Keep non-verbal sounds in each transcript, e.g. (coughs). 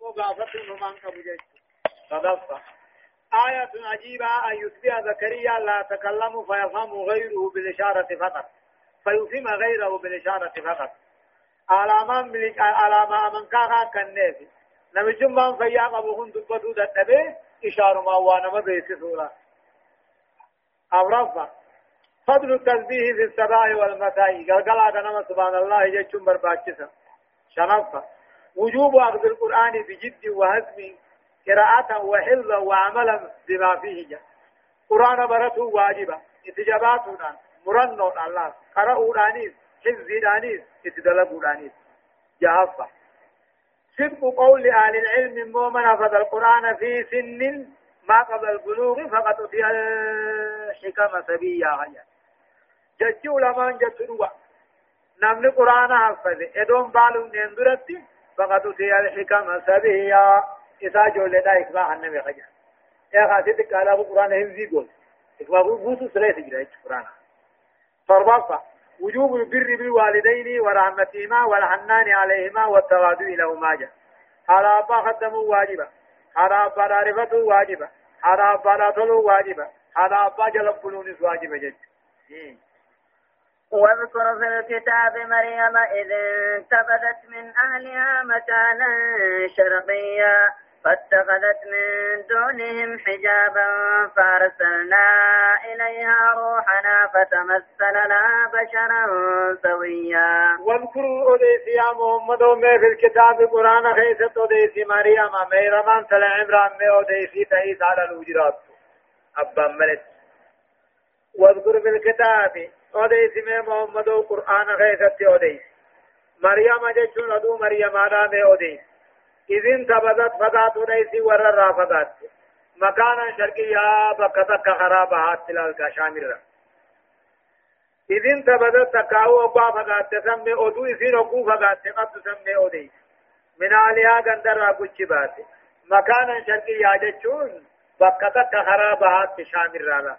وقافته نمان قبجت صدفة آية عجيبة أن يتبع زكريا لا تكلم فيفهم غيره بالإشارة فقط. فيفهم غيره بالإشارة فقط. علامة علامة من كاها كالنافي نمي جمعا فيا قبوهن دبتو دتبه إشارة ما وأنا ما بيسي سورة. أو رفع فضل التسبيح في الصباح والمساء. قال قال نما سبحان الله يجتم برباكسا شنفة. وجوب أخذ القرآن بجد وهزم قراءة وحفظا وعملا بما فيه جاء قرآن برته واجبة اتجاباتنا مرنون الله قرأوا دانيس حفظ دانيس اتدلقوا دانيس جهفة صدق قول أهل العلم مؤمن أخذ القرآن في سن ما قبل البلوغ فقد أتي الحكم سبيا غيا. جتشو لمن جتروا نمن قرآن حفظ إدوم بالو نندرتي. فقد أتي الحكم سبيا إذا جول دا إكبا النبي خجا. يا خاسي قال أبو قرآن هنزي قول. إكبا بوسو سليس جرا قرآن. فربطة وجوب البر بالوالدين ورحمتهما والحنان عليهما والتواضع لهما جاء أبا خدموا واجبا على أبا معرفة واجبا على أبا لا واجبا أبا جلب بلونس واجبا جد. واذكر في الكتاب مريم إذ انتبذت من أهلها مكانا شرقيا فاتخذت من دونهم حجابا فأرسلنا إليها روحنا فتمثل لها بشرا سويا. واذكر أديس يا محمد ومي في الكتاب قرآن خيست أديس مريم ميرمان سل عمران مي أديس تأيس على الوجرات. أبا ملت واذكر في الكتاب أديس مي محمد وقرآن خيست أديس مريم جتشون أدو مريم آنا مي أديس إذن تبدت فقات ليس ورر فقات مكانا شرقيا بكتك خرابها تلال شامرة إذن تبدت تكاو أبا فقات تسمي أدو إذن أقو فقات قد تسمي أدي من آلها قندر أبوچ بات مكانا شرقيا جتشون بكتك خرابها شامرة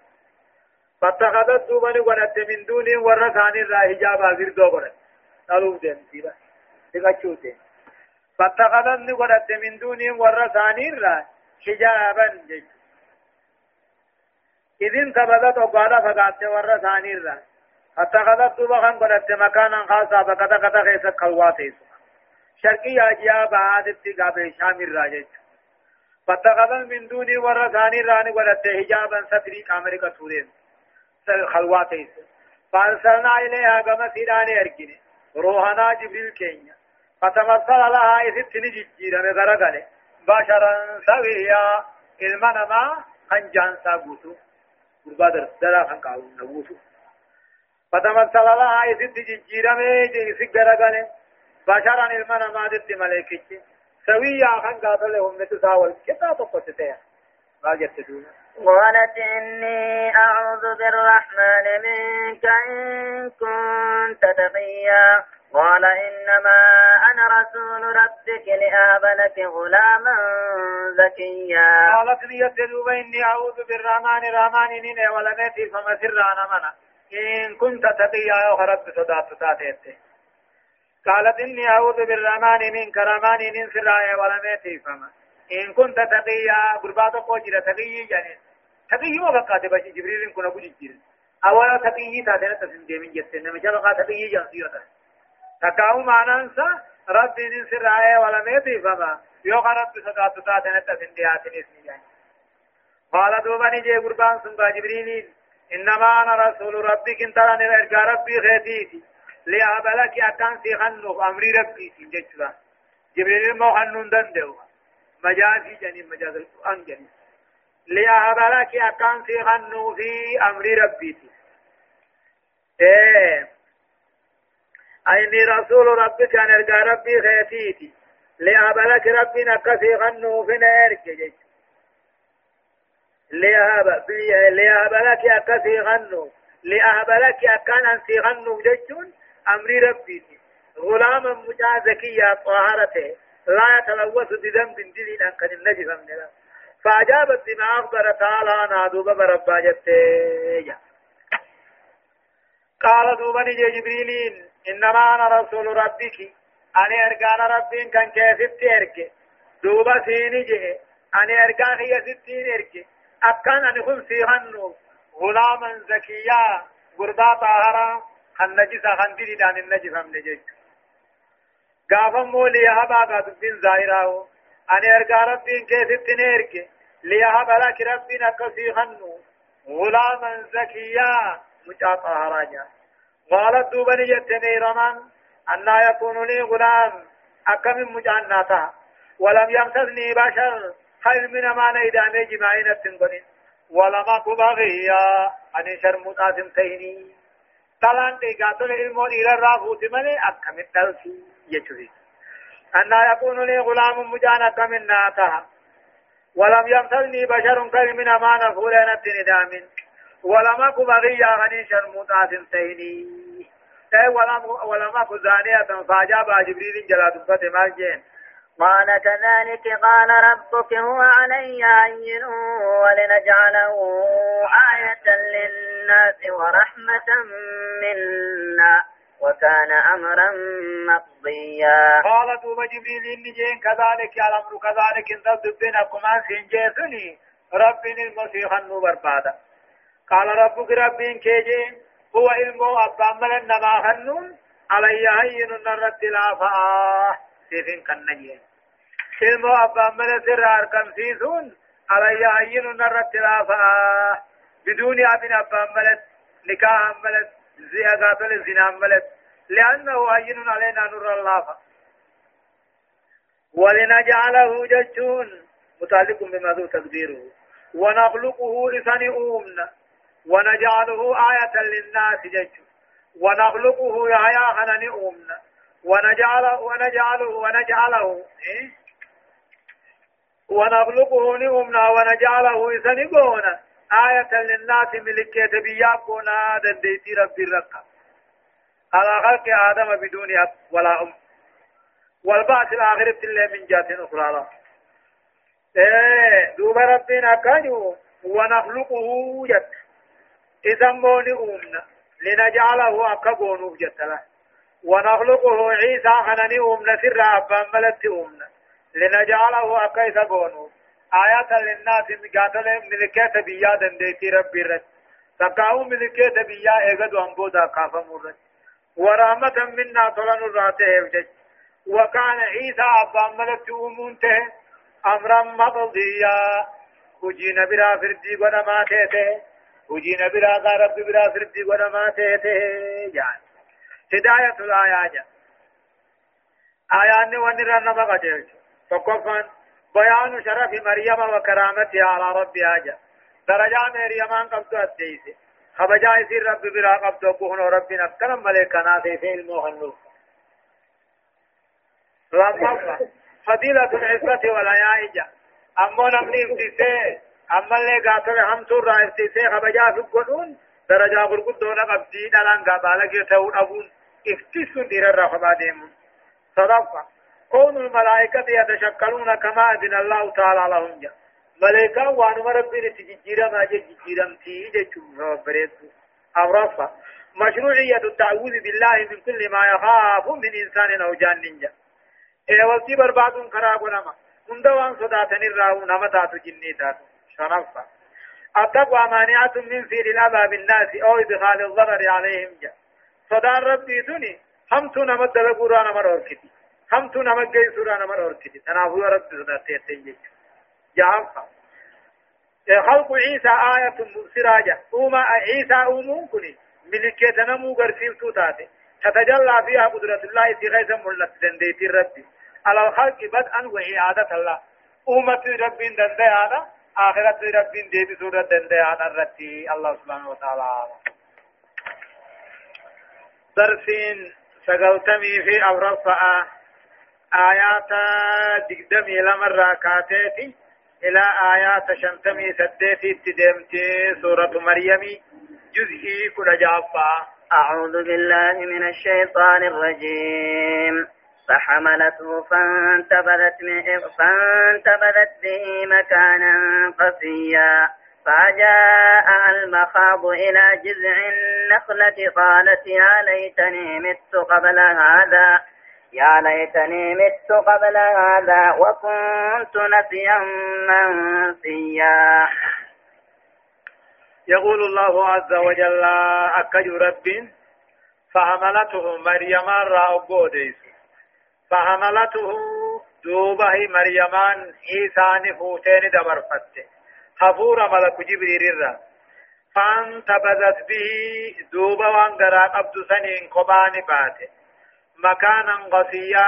فاتخذت دوبني ونت من دون ورثان الله حجابا زردو قرن ألوف دين سيرا تقچوتين فاتخذن قدت من دونهم ورثانين را حجابا جج إذن تبدت وقال فقالت ورثانين را فاتخذت دوبخا قدت مكانا خاصا فقد قد خيس قواتيس شرقي أجياب عادت قابل شامل راجج فاتخذن من دوني ورثانين راني قدت حجابا ستري كامريكا تورين. خلواتيس فأرسلنا إليها كما سيداني أركني روحنا جبريل كينيا. فتمثل لها إذ نججيرا مغرقل بشرا سويا. إلمنا ما خنجان ساقوتو. قربا درا خنقاو نبوتو. فتمثل لها إذ نججيرا ميجي سقرقل بشرا إلمنا ما دت ملائكتي. سويا خنقاو لهم نتساول. كتاب قصتها ما جتدون قالت إني أعوذ بالرحمن منك إن كنت تقيا. قال إنما أنا رسول ربك لأهب لك غلاما زكيا. قالت لي يتلوب إني أعوذ بالرحمن الرحمن إني ولمتي فمسر أنا منا. إن كنت تقيا يا خرب صدات تاتيت قالت إني أعوذ بالرحمن من كرمان إن سرايا ولمتي فما. إن كنت تقيا قربات قوجرة تقيا يعني تقيا وقات بشي جبريل كنا بجيجير أولا تقيا تاتينا تسندي من جتنا مجال تقيا جانسيوتا تكاو معنانسا ربي ننسر آية ولا ميتي فما يو رب صدات تاتنا تسنديات اسمي يعني. قال دوبني جي قربان سنبا جبريل. إنما أنا رسول ربك انت لن ارجع ربي خيتيتي لأبلك أكان سيخنو أمري ربي سنجتلا جبريل مو دندو مجازي جنين مجاز القرآن جنين لأبلك أكان سيخنو في أمري ربي إيه. أيني رسول ربك أن أرجع ربي خيتيتي. لأبلك ربي نكسي غنو فينا إرك لأهب لأهبلك أكسي غنو. لأهبلك أكان أنسي غنو جيشون أمري ربي غلاما مجازكيا طهارته. لا يتلوث بذنب دليل أن كان النجف من فأجابت بما أخبر تعالى أنا دوبا بربا جبتي قال دوبني جبريلين إنما أنا رسول ربك. أنا أرجان ربين كان كيف ترك دوبا سيني جه أنا أرقا هي ستين إركي أكان أن هم سيغنو غلاما زكيا. غربا طاهرا. النجس خندري دان النجس هم نجيش قافا مولي هبا قاد بن زائراو أنا أرقا ربين كيف تنيرك ليهب لك ربنا كسي خنو غلاما زكيا مجا طاهرا جا قالت دوبني جتني رمان أن يكون لي غلام أكم مجعناتا ولم يمسسني بشر خير من ما نيدان جماعين التنقنين ولم أكو بغيا أن شرمطات تهني طلان دي قاتل علمون إلى الرافوت ملي أكم التلسي يجري أن يكون لي غلام مجانا كم ناتها ولم يمسسني بشر من ما نفولين التندام ولم أكو بغيا أن شرمطات تهني ولم ولم أكو زانية فاجاب جبريل جلال فتما جين قال كذلك قال ربك هو علي هين ولنجعله آية للناس ورحمة منا. وكان أمرا مقضيا. قال دوب جبريل إني جين كذلك الأمر كذلك إن تدبنا كما سنجيسني رب المسيح النوبر بعد قال ربك رب كيجين هو علمه أبا ملن نما هنون علي هين نرد لا فآه سيفين كنجين ilmoo abbaan mana sirraa argamsiisuun alayya hayyinu narra tilaafa'a biduuni abin abbaan malet nikaahan malet zi'a gaatole zinaan malet li'annahu hayyinun aleenaa nurra laafa ولنجعله ججون. متعلق بما ذو تقديره. ونخلقه لسان أمنا. ونجعله آية للناس ججون. ونخلقه يا خنن أمنا. ونجعله ونجعله ونجعله. إيه؟ ونخلقه نؤمنا ونجعله إسنقونا آية للناس ملكية بيابونا دنديتي رب الرقة على خلق آدم بدون أب ولا أم. والبعث الآخرة اللي من جات أخرى له إيه دوب ربنا كانوا ونخلقه جت. إذا موني أمنا. لنجعله أكبونه جت له ونخلقه عيسى خنني أمنا سر أبا ملت أمنا. لنجعله أكيس قونو آيات للناس قاتل ملكة بيا دنديتي ربي رد. تقاو ملكة بيا ايغد وانبودا كافا مرد. ورحمة منا طلن الراته افجج وكان عيسى أبا ملك أمونته أمرا مقضيا هجي نبرا فردي ونما تيته. هجي نبرا غرب برا فردي ونما تيته. يعني. هداية الآيات. آيات ونرى نما قجلت تقفا بيان شرف مريم وكرامتها على ربها جاء. درجة مريم أن قبض الديس. خبجا يسير رب بلا قبض كهن ربنا. كلام ملكنا في المهنوف لما فضيلة العفة والحياء جاء. أما نمني افتسي أما اللي قاتل هم تورا افتسي خبجا القنون درجة قرقود دون قبضي دلان قبالك يتون أبون. افتسون دير الرحبة ديمون. صدقة. كون الملائكة يتشكلون كما أذن الله تعالى لهم. جا ملائكة وانو ربنا تجيرا ما جيرا تي جتشو بريد. أو رفع مشروعية التعوذ بالله من كل ما يخاف من إنسان أو جان نينجا. إيه وقتي برباد خراب نما. مندوان صداتني الراو جني تاتو شرفا. التقوى مانعة من فير الأذى بالناس أو إدخال الضرر عليهم جا. صدار ربي دوني. هم تو نمت دلقورا نمر أوركتي هم تو نمك جاي سورة نمر أوركتي تنافو رب صداتي تنجي جاء خلق عيسى آية مبصرة أوما عيسى أومون كني ملكة نمو غرسيل توتاتي تتجلى فيها قدرة الله غيث ملت دنديت ربي على الخلق بدءا وإعادة الله أمة رب دندي هذا آخرة رب ديبي سورة دندي هذا الرتي الله سبحانه وتعالى درسين سقلتمي في أورفاء آيات دقدمي لمرة كاتيتي إلى آيات شنتمي سديتي تدمتي سورة مريم جزئي كل جابا. أعوذ بالله من الشيطان الرجيم. فحملته فانتبذت فانتبذت به مكانا قصيا. فجاءها المخاض إلى جذع النخلة قالت يا ليتني مت قبل هذا. يا ليتني مت قبل هذا وكنت نسيا منسيا. يقول الله عز وجل أكج رب فحملته مريم راوغوديس فحملته دوبه مريمان عيسى نفوتين دبرفت حفور ملك جبريل الرّ فانتبذت به دوبا وانقرأ قبض سنين قبان باته. مكانا قصيا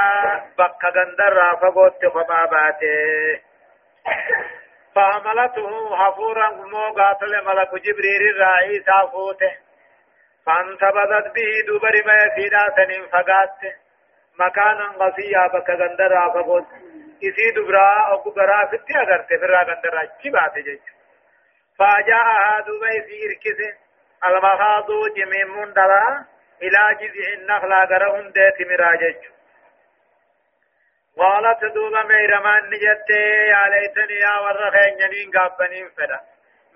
بقى قندر فقوت قبا باته. فعملته حفورا موقات لملك جبريل الرائي سافوته. فانتبذت به دوبر ما يسيدا سنين فقاته مكانا قصيا بقى قندر فقوت إسي دبرا أو قبرا فتي أغرت فرا قندر أجي باته جيش فجاءها دبي في إركس المخاض جميم دلا إلى جذع النخلة قرهم ديت مراجج قالت دوبا ميرمان نجت يا ليتني يا ورخين جنين قابنين فدا.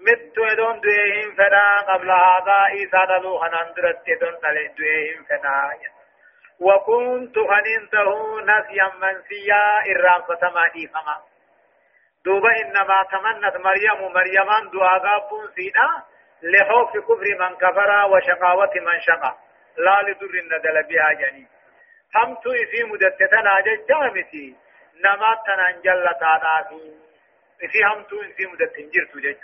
مت دون دوئهم فدا. قبل هذا إيسا دلو خنان درت دون تلين دوئهم فدا. وكنت خننته نسيا منسيا. إرام فتما ديفما دوبا إنما تمنت مريم مريمان دعا غابون سيدا. لخوف كفر من كفر وشقاوة من شقى لا لدر الندل بها جنين همتو إسي مدتتنا جامتي نما تنانجل تانافي إسي همتو إسي مدتن جرتو جج.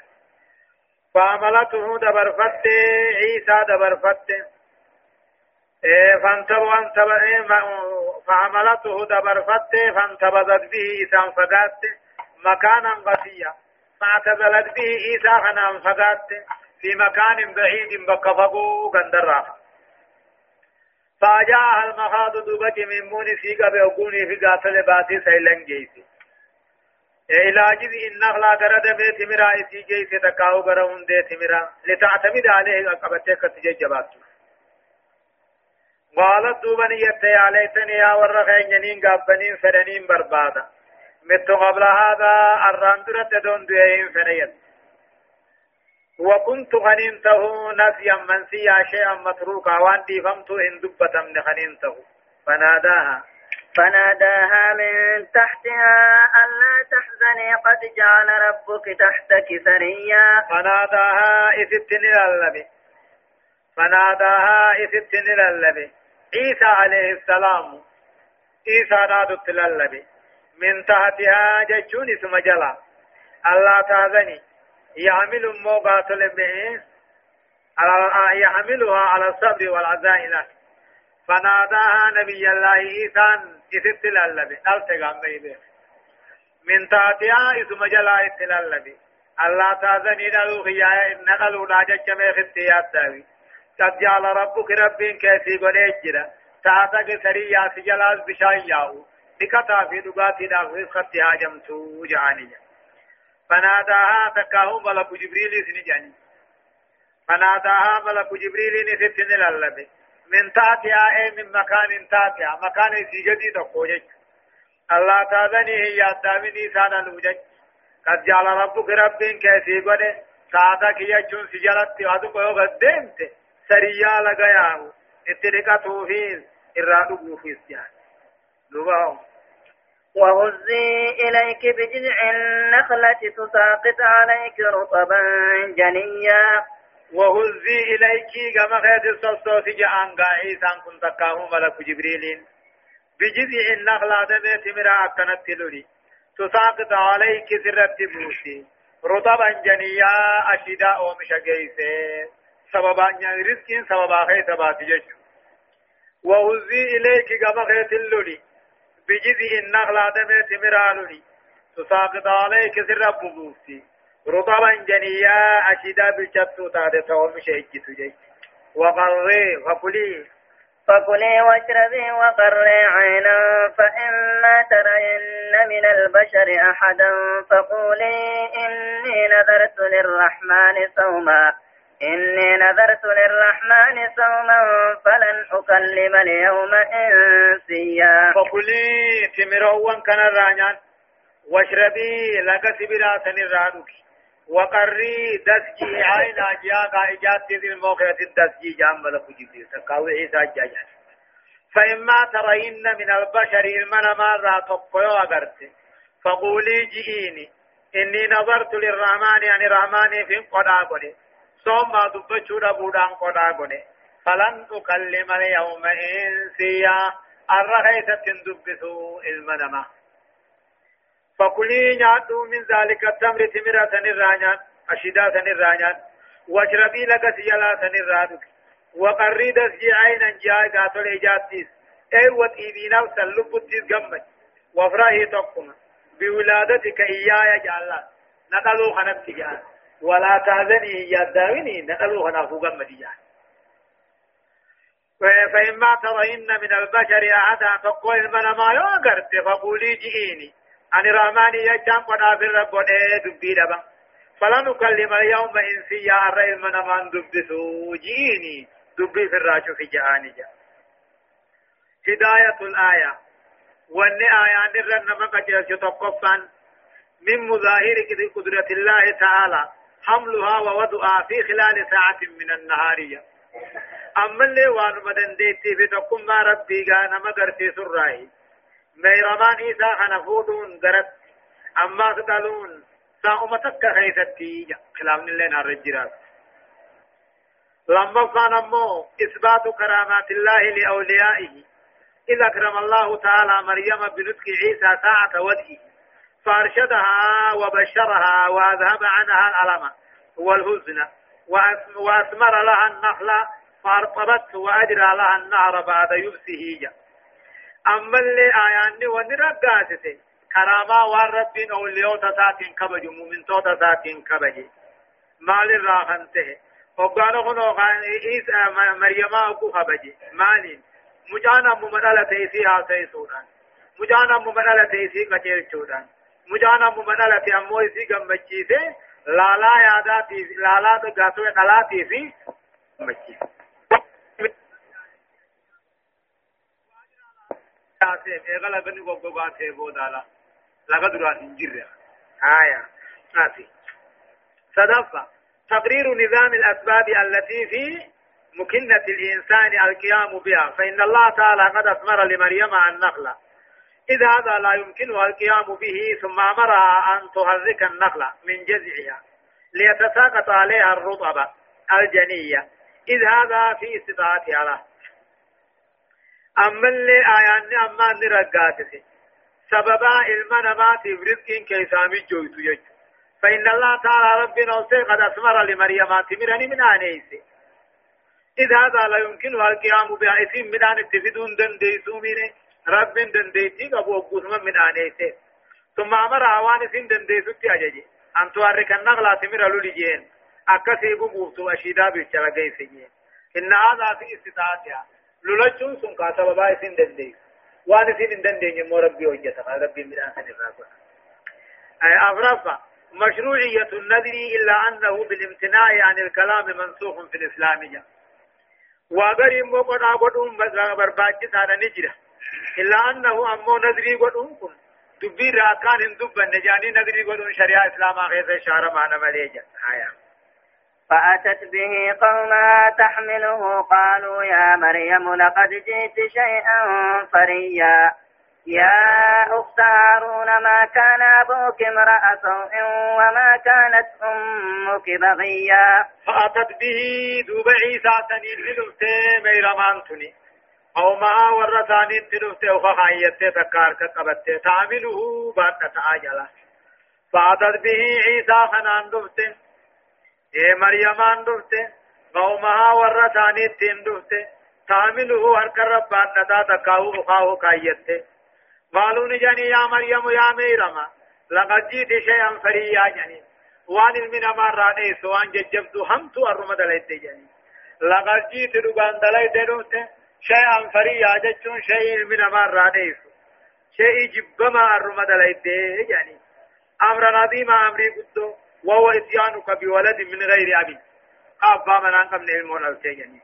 فعملته دبرفت عيسى دبرفت فعملته دبرفت فانتبذت به إسان فقات مكانا قصيا فاعتزلت به عيسى خنام فقات في مكان بعيد بكفقو قندرا فاجاء المخاض دوبة من مون في قبل أقوني في قاتل باتي سيلن جيسي. إلى جذ النخلة قرد بيت مرا إسي جيسي تكاو قرون ديت مرا لتعتمد عليه قبتك تجي جباتو قالت دوبني يتي عليتني يا ورخين جنين قابنين فرنين بربادا. مت قبل هذا الراندرة دون دوين فنيت وكنت غنمته نسيا منسيا شيئا متروكا وان دي فمت إن دبة من غنمته. فناداها. فناداها من تحتها ألا تحزني قد جعل ربك تحتك سريا فناداها إثتن اللبي فناداها إثتن اللبي عيسى عليه السلام. عيسى نادت للبي من تحتها جتشون اسم جلا. الله تاذني يعمل موقات به يحملها على الصبر والعزائم. فناداها نبي الله عيسى إذ اللبي ألتقام بيبه من تحتها اسم جلا اللبي الله تأذني نلو خيايا نقلوا ناجج ميخ التيات داوي قد جعل ربك رب كيسي قد تاتك سريا سجلاز بشاي ياهو. نكتا في دقاتي داخل خط هاجمتو جعانية. فناداها تكاهم ملك جبريل سنجاني فناداها ملك جبريل نسيت نلالبي من تاتها أي من مكان تاتها مكان سيجدي تقوجج الله تاذني هي الدامني سانا نوجج. قد جعل ربك رب كيسي قده. ساعتك يجون سجلت وادو قيوغ ديمت سريا لغياه اتلقى فيه الرادو في السيان لبهم وهزي إليك بجذع النخلة تساقط عليك رطبا جنيا. وهزي إليك كما خيط الصوصوص جاءن قاعيسان كنت تكاهم ملك جبريل. بجذع النخلة دميت مرا أكنت لولي. تساقط عليك سرت بوسي. رطبا جنيا أشداء ومشقيسي سببا رزق سببا خيط باتي وهزي إليك كما خيط اللولي بجذع النخلة دمت مرالني تساقط عليك سر بوبوسي رطبا جنيا أشدا بالجبت تاد توم شيء تجي وقري وكلي فكلي واشربي وقري عينا فإما ترين من البشر أحدا فقولي إني نذرت للرحمن صوما. إني نذرت للرحمن صوما فلن أكلم اليوم إنسيا. فقلي تمروان كان الرانيان واشربي لك سبرا سنرانك وقري دسجي عين أجياك إجاد ذي الموقعة الدسجي جام ملك جبريل. تقاوي عيسى جاجان. فإما ترين من البشر المنا مرة تقوى أغرت. فقولي جئيني إني نظرت للرحمن يعني رحمن في قدي ثم دبچو دبودان قدا قدي فلن أكلم اليوم إنسيا الرغيث تندبثو المنما فكلي نعدو من ذلك التمر تمرة الرانيان أشداة الرانيان واشربي لك سيالات الرادك وقريد عينا جاء قاتل إجاتيس أي وطيبينا وسلب التيس قمج وفراهي تقوم بولادتك إيايا جعلا نقلو خنبت جعل ولا تهذني يا داويني نقلو خنافو قمج جعل فإما ترين من البشر أحدا فقل من ما يوغرت فقولي جئيني. أن رحماني يجام قد في الرب دبي دبا. فلا نكلم اليوم إنسيا الرئيل من من دبسو جئيني. دبي في الراجو في جهاني جا. هداية الآية. وأن آيان الرن مقجل تقفا من مظاهر قدرة الله تعالى. حملها ووضعها في خلال ساعة من النهارية أما اللي وان مدن ديتي في تقوم ما ربي غانا مدرتي سراي ميرمان إيسا خنفودون درت أما ستالون ساومتك خيثتي كلام اللي نار الجراس. لما كان أمو إثبات كرامات الله لأوليائه. إذا أكرم الله تعالى مريم بنطق عيسى ساعة وجهه. فأرشدها وبشرها وأذهب عنها الألم والهزن وأثمر لها النخل فأرطبت وأجرى لها النهر بعد يبسه جا أما اللي آياني ونرقاتته كراما والربين أوليو تساتين كبج مؤمن تو تساتين كبج مال الراخنته وقالوا خنو خان إيسا مريما أكو كبج مالين مجانا ممدالة تيسي هاسي سودان. مجانا ممدالة تيسي كچير چودان مجانا ممدالة أمو إسي گمبچيسي لالا ياداتي لالا دغاتو دلاتي في boodaala laga duraan hin jirre آية آسي صدفة تقرير نظام الأسباب التي في مكنة الإنسان القيام بها فإن الله تعالى قد أثمر لمريم النخلة إذا هذا لا يمكنها القيام به ثم أمرها أن تحرك النخلة من جذعها ليتساقط عليها الرطبة الجنية. إذ هذا في استطاعتها له. أما اللي آيان أما نرقاتك سببا علم نمات برزق كيسامي جويتو يجو. فإن الله تعالى ربنا قد أثمر لمريم تمرني من آنيسي إذ هذا لا يمكنها القيام بأسهم من أن اتفدون دنديسو من رب دنديسي قبو أبوثما من آنيسي ثم أمر أوان سن دنديسو تأججي أن تورك النغلة تمر للجين أكسي بموفتو أشيدا بيشتغيسي إن هذا في استطاعتها لولچون سن سبب ہے سن دن دے وان سن دن دے مو ربي وجتا ربي من ان الراكو اي افرفا مشروعية النذر إلا أنه بالامتناع عن الكلام منسوخ في الإسلام جا وأغري مو قد أقول برباجي هذا نجرة إلا أنه أمو نذري قد أمكن دبي راكان دبا نجاني نذري قد شريعة إسلام آخر شهر معنا مليجا آيات فأتت به قومها تحمله. قالوا يا مريم لقد جئت شيئا فريا. يا أخت هارون ما كان أبوك امرأ سوء وما كانت أمك بغيا؟ فأتت به دوب عيسى سنين للفتي ميرمانتني. أو ما ورثاني تلفتي وخخايتي تكارك قبتي تعمله بعد تعاجلا فأتت به عيسى خنان دفتي إيه مريمان دفته قومها ورثاني تين دفته تعمله هرك ربان ندا تكاو أخاه كايته قالوا نجاني يا مريم يا ميرما لقد جئت شيئا فريا جني وان المن مراني سوان ججبت همت أرمد ليت جني لقد جئت ربان دليت دفته شيئا فريا جچون شيء من مراني شيء جبما أرمد ليت جني أمر قدو. وهو إتيانك بولد من غير أبي. أبا من أنك من المولى الكيجني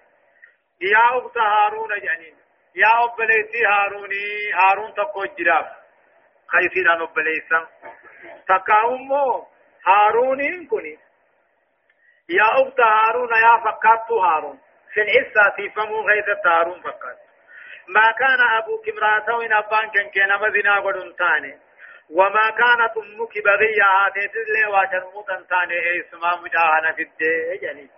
يا هارون جنين يا أبليتي هاروني. هارون تقو جراف خيسين أن أبليسا تكاومو هارونين كني يا أخت هارون يا هارون. في العزة في فمو غيث هارون فكات ما كان أبوك امرأة وإن أبان كان كان مزنا قدن تاني. وما كانت أمك بغية آتيت اللي وشرموتا تاني. إيه اسمها مجاهنة في الدين يعني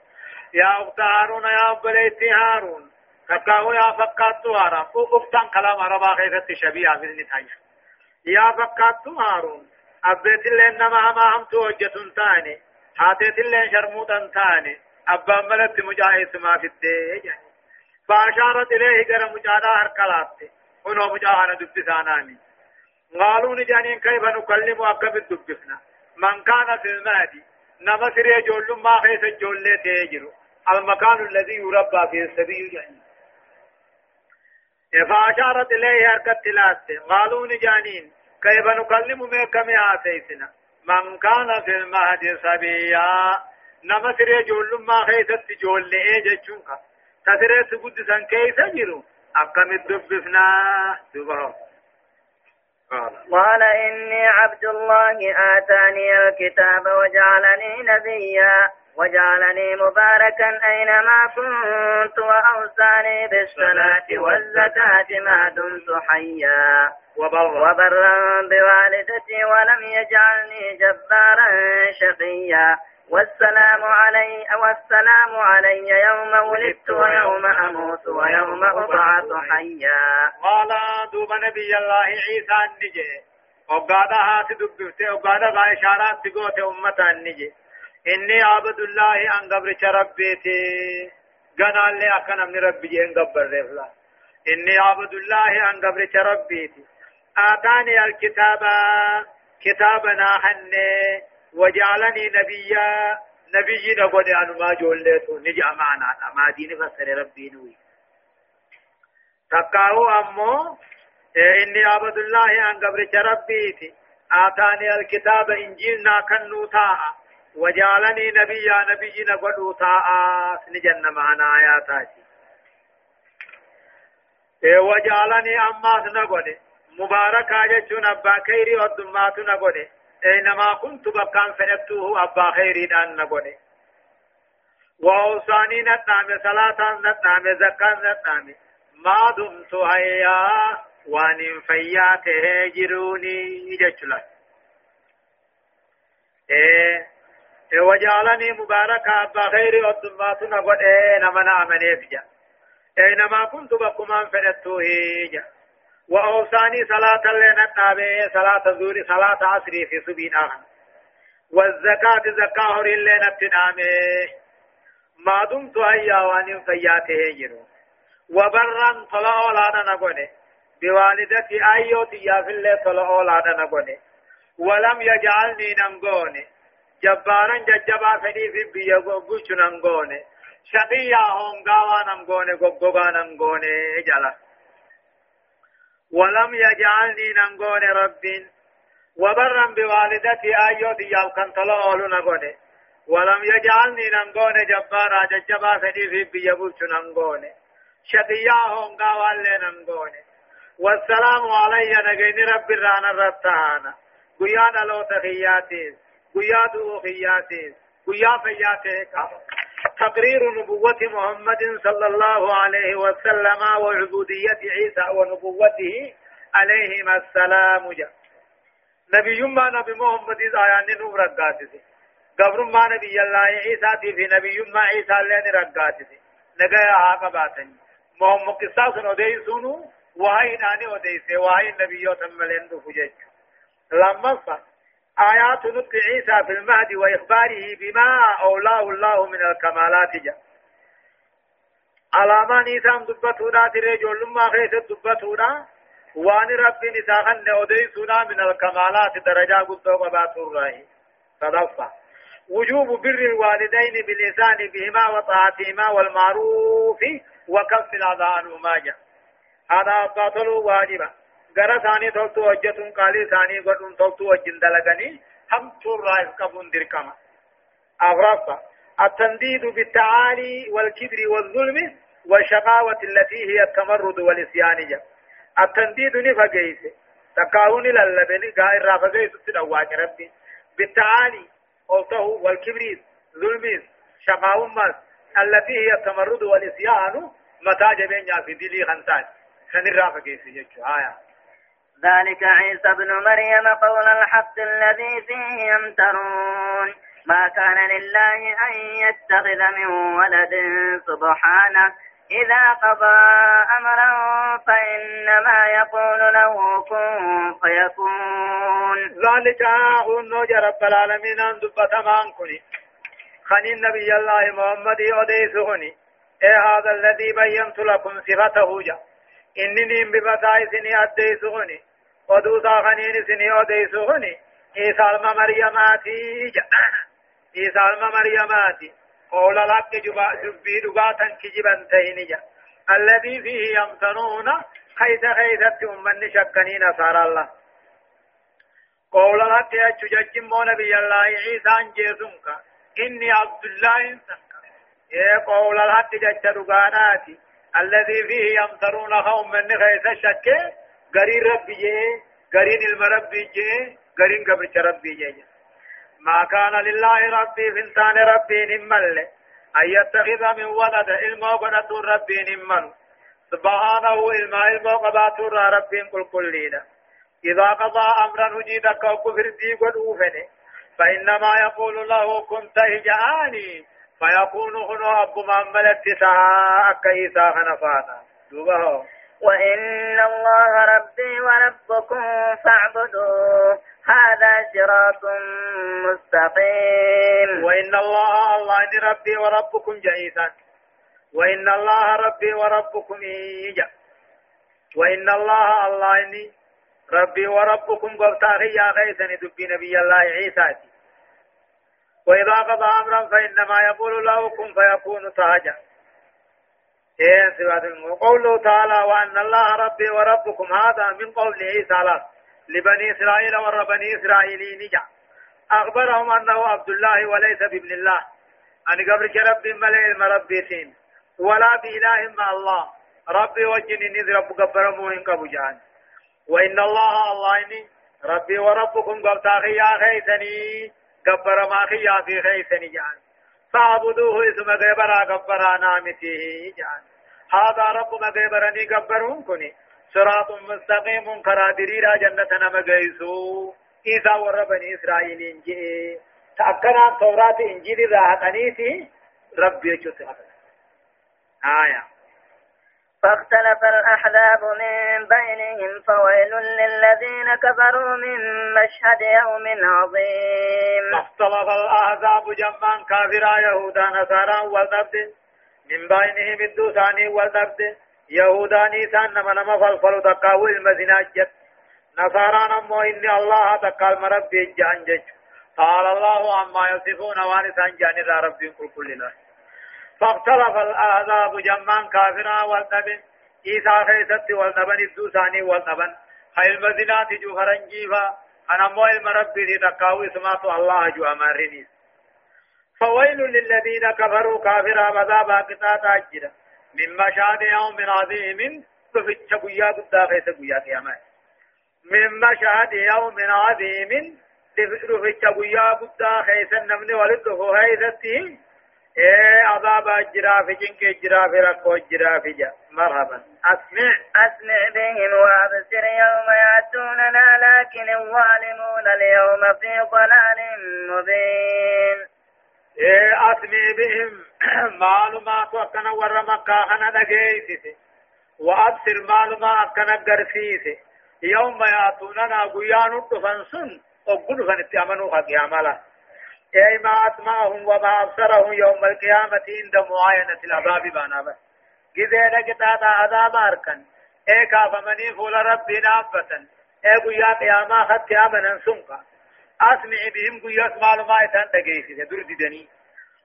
يا أخت هارون يا أبليتي هارون. تكاو يا فقات هارون أفتان كلام عربا خيثت شبيعة في النتاية يا فقات هارون. أبيت اللي إنما ما هم توجة تاني. هاتيت اللي شرموتا تاني. أبا ملت مجاهد ما في الدين فأشارت إليه قرى مجاهدة هركلات هنا مجاهدة دبساناني قالوا نجانين كيف نكلم أكب الدبسنا من كان في المهدي نما سري جول ما خيس جول تيجرو المكان الذي يربى فيه السبيل يعني فأشارت إليه هركت تلاسة قالوا نجانين كيف نكلم ما كم آتيتنا من كان في المهدي سبيا سري جول ما خيس جول جتشونك تسري سبود سن كيف جرو أكم الدبسنا دبهم قال قال إني عبد الله آتاني الكتاب وجعلني نبيا وجعلني مباركا أينما كنت وأوصاني بالصلاة والزكاة ما دمت حيا وبرا, وبرا بوالدتي ولم يجعلني جبارا شقيا والسلام علي والسلام علي يوم ولدت ويوم أموت ويوم أبعث حيا. قال دوب نبي الله عيسى النجي. وقال هات دبته وقال ذا إشارات تقوت أمة النجي. إني عبد الله أن قبر ربيتي قال لي أكن من ربي أن قبر رفلا. إني عبد الله أن قبر ربيتي آتاني الكتاب كتابنا حني. وجعلني نبيا نبي نقول أنا ما جولته نجا معنا ما دين فسر ربي نوي تقاو أمو إني عبد الله أن قبر ربيتي آتاني الكتاب إنجيلنا كنو تاء وجعلني نبيا نبي نقول تاء نجن معنا آياتاتي وجعلني أماس نقول مباركا جتون أبا كيري ودمات نقول اينما كنت بكان فنبتوه أبا خيري أن نغني وأوصاني نتنام صلاة نتنام زكاة نتنام ما دمت هيا وأن فياته جروني جچلا إيه وجعلني مباركا أبا خيري ودمات نغني إيه نمنا امني فيا اينما كنت بكمان فنبتوه جا وأوصاني صلاة لنا النبي صلاة الظهر صلاة عصر في سبين آخر. والزكاة زكاة لنا التنامي ما دمت هيا وان فياته جرو وبرا طلع أولانا نقوني بوالدتي أيوتي يا في الله طلع أولانا نقوني ولم يجعلني ننقوني جبارا ججبا فدي في بيا ننقوني شقيا هونغاوا ننقوني قوغا ننقوني جلا ولم يجعلني ننقون رب. وبرا بوالدتي آيوتي يالكن طلعوا نقون ولم يجعلني ننقون جبارا ججبا فدي في بيبوش ننقون شقياهم قاوال ننقون والسلام علي نجين رب رانا رتانا. قيانا لو تخياتيس قيادو خياتيس قيا فياتيك تقرير نبوة محمد صلى الله عليه وسلم وعبودية عيسى ونبوته عليهما السلام. جاء نبي ما نبي محمد آيان نوم رقاتي. قبر ما نبي الله عيسى في نبي ما عيسى لين رقاتي. نجايا عاقباتني محمد قصاص ودي سونو وهي ناني ودي سي وهي النبي يوتم لين دفجج لما صح. آيات نطق عيسى في المهد وإخباره بما أولاه الله من الكمالات جاء. علامان إيسان دبتونا تريجول لما خيث دبتونا وان رب نساخن أديسنا من الكمالات درجة قد وبات الرأي. صدفة. وجوب بر الوالدين بالإحسان بهما وطاعتهما والمعروف وكف الأذى عنهما جاء. هذا باطل واجبا غرا ثاني توتو وجتون قالي ثاني غدون توتو وجن دلغني هم تور رايف قبون دركما أغرب التنديد بالتعالي والكبر والظلم والشقاوة التي هي التمرد والإسيان التنديد نفقيس تقاون للبني غير رافقيس تدواج ربي بالتعالي قلته والكبر ظلم شقاوم التي هي التمرد والإسيان متى جبين في دلي خنتان سنرى فكيف يجو آية ذلك عيسى ابن مريم قول الحق الذي فيه يمترون. ما كان لله أن يتخذ من ولد سبحانه. إذا قضى أمرا فإنما يقول له كن فيكون. ذلك هو رب العالمين أن دبت مانكني خني النبي الله محمد أديسهني إيه هذا الذي بينت لكم صفته جاء إنني ببتائسني أديسهني ودوسا خنين سني أديسهني عيسى الم مريماتي جاء عيسى الم مريماتي قول لك جبا جبي دغاتا كجبا تهنجا الذي فيه يمتنون خيث خيثت أمن شكني نصار الله قول لك يجج نبي الله عيسى جيسنك إني عبد الله يا قول الحق جج دغاناتي الذي فيه يمترون قوم من خيث شك غري ربي جي غرين المربي جي غرين قبر ربي جي ما كان لله ربي فنتان ربي نمال أن يتخذ من ولد علم وقنة ربي نمال سبحانه علم علم وقبات ربي كل كلنا إذا قضى أمرا هجيدك وكفر دي قلوفني فإنما يقول له كنت هجاني فيكون هنا أبو محمد اتساء كيسا خنفانا دوبه وإن الله ربي وربكم فاعبدوه. هذا صراط مستقيم. وإن الله الله ربي وربكم جئيسا وإن الله ربي وربكم إيجا. وإن الله الله إني ربي وربكم قبطاخي يا غيثني دبي نبي الله عيسى. وإذا قضى أمرا فإنما يقول له كن فيكون تاجا. إيه وقوله تعالى وأن الله ربي وربكم هذا من قول عيسى لبني إسرائيل ور بني إسرائيل نجا. أخبرهم أنه عبد الله وليس بابن الله. أن قبل رب ملئ مربيتين ولا بإله مع الله. ربي وجني نذ رب قبر موهن كبجان وإن الله الله إني ربي وربكم قبتاخي يا خيثني. قبر ما خيا في خيثني جان فاعبدوه اسم غيبرا قبرا نامته جان هذا رب مغيبرني قبرهم كني صراط مستقيم كرادري را جنة نما جيسو إذا ور بني إسرائيل إنجي. تأكنا توراة إنجيل راحت أنيتي ربي يجوت آية. فاختلف الأحزاب من بينهم فويل للذين كفروا من مشهد يوم عظيم. فاختلف الأحزاب جمعا كافرا يهودا نصارى والنبد من بينهم الدوساني والنبد يهوداني سان نما نما فلفل تقاو المزناجت نصارى نمو إن الله تقال مرب جان جج. قال الله عما يصفون وانسان جان ذا ربي كل كل الله فاختلف الأعذاب جمان كافرا والنبن إيسا خيست والنبن الدوساني والنبن خير المزنات جو فرنجيفا أنا مو المرب دي تقاو اسمات الله جو أمارنيس فويل للذين كفروا كافرا مذابا قطاتا جدا من مشهد يوم عظيم تفتش قيا قدا خيس قيا قياما من مشهد يوم عظيم تفتش قيا قدا خيس النمن ولده هيدتي إيه عذاب الجراف جنك الجراف ركو الجراف جا مرحبا اسمع اسمع بهم وابصر يوم ياتوننا لكن الظالمون اليوم في ضلال مبين إيه أسمي بهم معلومات وكنا ور مكة أنا دقيسي وأبصر معلومات أكنا قرسيسي يوم يأتوننا قيان الدفنسن وقل فنتي أمنوا حقي عملا أي ما أسمعهم وما أبصرهم يوم القيامة عند معاينة العذاب بانا بس جزي لكتاتا عذاب أركن أي كافمني فول ربي نابتا أي قيا قياما خد قياما سنقا أسمع بهم قياس معلومات أن تجيسي. در ددني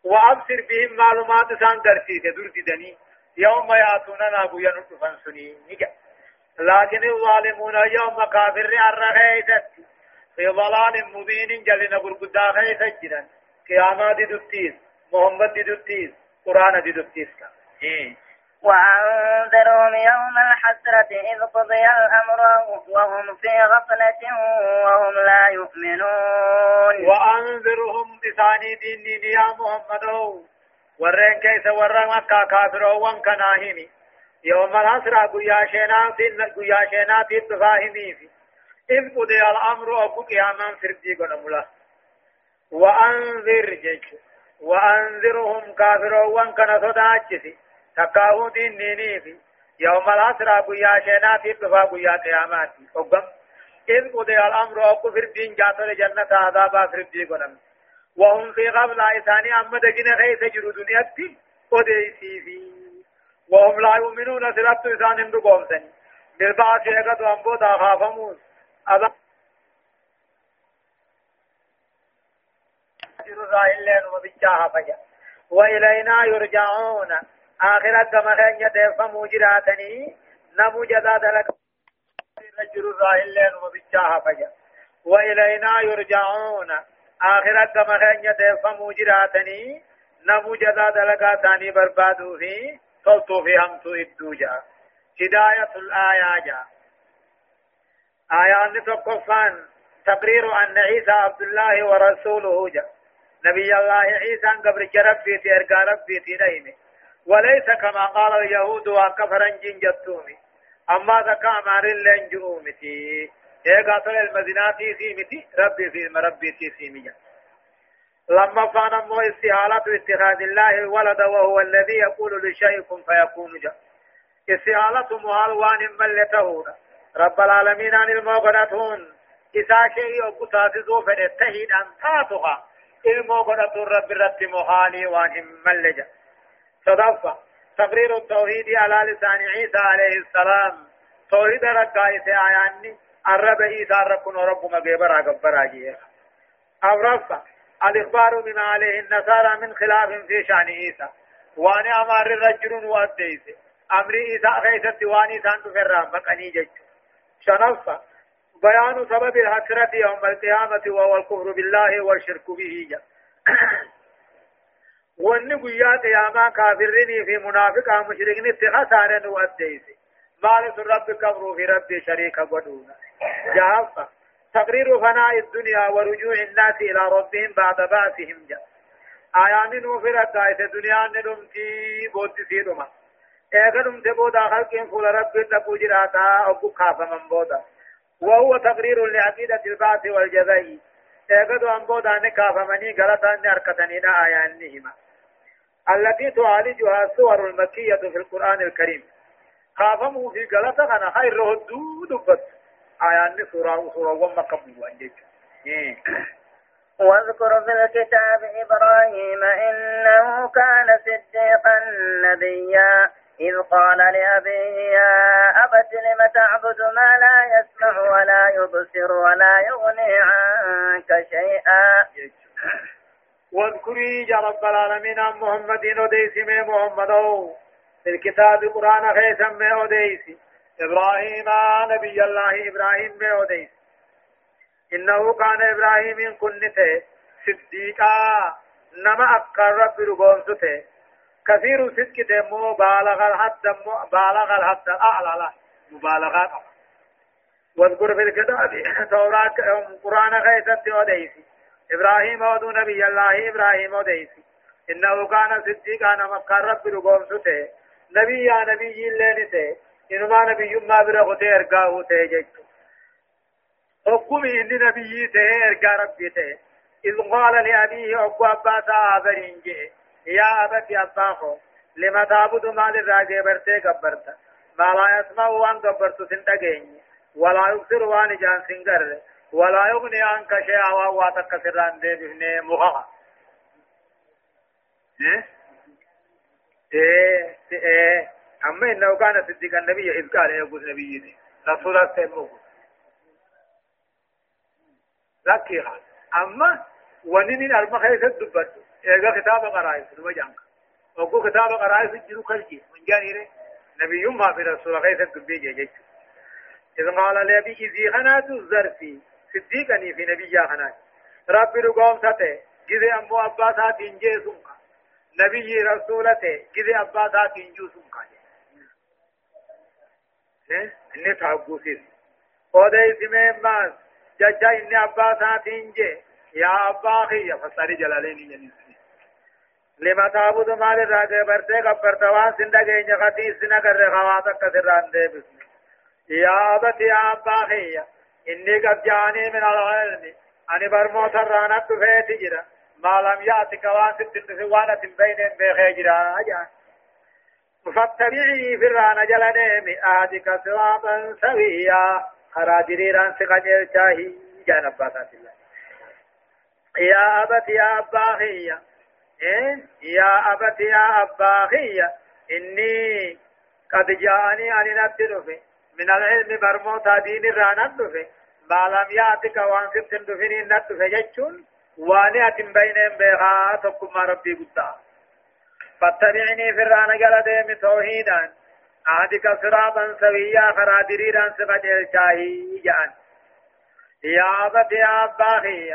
وأبصر بهم معلومات أن درسي در ددني يوم يأتوننا قيا نطفن سني نجا. لكن الظالمون يوم كافر الرغيثت في ضلال مبين جلنا برقدا غيث جدا قيامات دتيس محمد دتيس قرآن دتيس كا إيه وأنذرهم يوم الحسرة إذ قضي الأمر وهم في غفلة وهم لا يؤمنون. وأنذرهم بثاني دين يا محمد. ورين كيس ورين مكة كافر وان كناهمي يوم الأسرى قيا شينات قيا شينات التفاهمي في إذ قضي الأمر أبو قياما فردي قنملا وأنذر جيش. وأنذرهم كافرون كان صداجسي تكاهو دين نيني في يوم الأسرى قيا شينات التفا قيا قياماتي. أقم إذ قضي الأمر أبو فردين جاتل جنة عذابا فردي قنم وهم في قبل إثاني أما دقنا خيس جرو دنياتي قديسي في وهم لا يؤمنون سلطة إسانهم بقومسن بالبعث يقض أنبوت أخافمون أبا. وإلينا يرجعون. آخرة كما خين يتفهموا جراتني نمو جزاد لك. رجل الراهلين وبجاها فجا وإلينا يرجعون. آخرة كما خين يتفهموا جراتني نمو جزاد لك ثاني بربادو فيه صوتو في همتو الدوجا هداية الآية آية نتوقفان تقرير أن عيسى عبد الله ورسوله. جاء نبي الله عيسى قبل ربي في إرقى ربي نيمه وليس كما قال اليهود وكفرا جنجتومي أما ذكا أمار لن جؤومتي إيقا صلى المديناتي سيمتي ربي في مربي سيمي لما كان مو استحالة اتخاذ الله ولد وهو الذي يقول لشيء فيكون جاء استحالة مهال وان ملته رب العالمين عن الموغنتون إذا شيء أقتاتزو فنتهيد أن تاتها الموغنة رب رب مهالي وان ملجأ. صدفة. تقرير التوحيد على لسان عيسى عليه السلام. توحيد رقائس آياني. الرب عيسى ربنا رب مغيبرا قبرا جيه أو رفع الإخبار بما عليه النصارى من خلاف في شأن عيسى. وأنا أمر الرجل وأديس أمر عيسى خيست واني سانت فرام بقني جج شنفة بيان سبب الحسرة يوم القيامة وهو الكفر بالله والشرك به. (clears throat) جا وأن قيا قياما كافرين في منافق مشركين اتخسارا وأديس. مالك الرب كبر في رب شريك ودونا جافة تقرير فناء الدنيا ورجوع الناس إلى ربهم بعد بعثهم جاء آيان نوفرت دائت الدنيا ندمتي بوت اغنم تبودا خلقين فول رب تقو جراتا أبو خاف من بودا وهو تقرير لعقيدة البعث والجزاء اغدو أن بودا نكاف مني غلطا نركتنين آيان نهما التي تعالجها الصور المكية في القرآن الكريم خافمه في غلطة أنا خير ردود دبت آيان سورة سورة وما قبل إيه. واذكر في الكتاب إبراهيم إنه كان صديقا نبيا. إذ قال لأبيه يا أبت لم تعبد ما لا يسمع ولا يبصر ولا يغني عنك شيئا؟ واذكري يا رب العالمين عن محمد وديسي محمد في الكتاب قرآن خيسا وديسي إبراهيم نبي الله إبراهيم بوديس إنه كان إبراهيم كنته صديقا. نما أكر رب رغونسته كثير صدق دمو بالغ الحد بالغ الحد. أعلى لا مبالغات واذكر في الكتاب توراة قرآن غيثت وديسي. إبراهيم ودو نبي الله إبراهيم وديسي. إنه كان صديقا أكر رب رغونسته نبي يا نبي اللي إنما نبي ما برغته إرقاه تيجج حكمي إن نبي تيه إرقا ربي تيه إذ قال لأبيه أبو أبا سابرين جي يا أبتي أباخو لما تعبد ما للراجي برتي قبرت. ما لا يسمع وان قبرت سنتقين ولا يبصر وان جان سنگر ولا يغني عنك شيئا واتك سران دي بفني مخا إيه؟ إيه إيه. أما إنه كان صديق النبي إذ قال يقول نبي رسول الله سيبوه لكيها أما ونين أرمى خيس الدبت. إذا كتاب قرائس المجانك وقو كتاب قرائس الجنو خلقي من جانيره نبي يوم في رسول خيس الدبي جيجي إذ قال لأبي إذي خنات الزرفي صديقني في نبي يا خنات ربي رقوم سته جذي أمو أباسات إنجي سنك نبي رسولته جذي أباسات إنجو سنك inni taagguusis odeysime maas. Jaja inni abbaa isaatiin je yaa abbaa kiyya fassari jalaleeni jedhin لما تعبد ما للراجع برتي قبرت وان سندقين يغتي سنقر خواتك سران دي بسم يا أبت يا أباخي إني قد جاني من العلم أني برموت الرانت فيتي جرا ما لم يأتك وان ستن وأنا بين بيخي جرا أجان فاتبعي في الرانا جلني آدك صراطا سويا خراجريران سقجر شاهي جانب باتات الله يا أبت يا أباخي إيه؟ يا أبت يا أباخي إني قد جاءني أن نبتل من العلم برموتا دين الرانا دفه ما لم يأتك وأن ستن دفني ندفه جتشون وأني أتم بينهم بيغا تقم ربي قد فاتبعني في الرانا قال توحيدا. أهدك صراطا سويا خرادريرا سقد الشاهي جان. يا أبت يا أباخي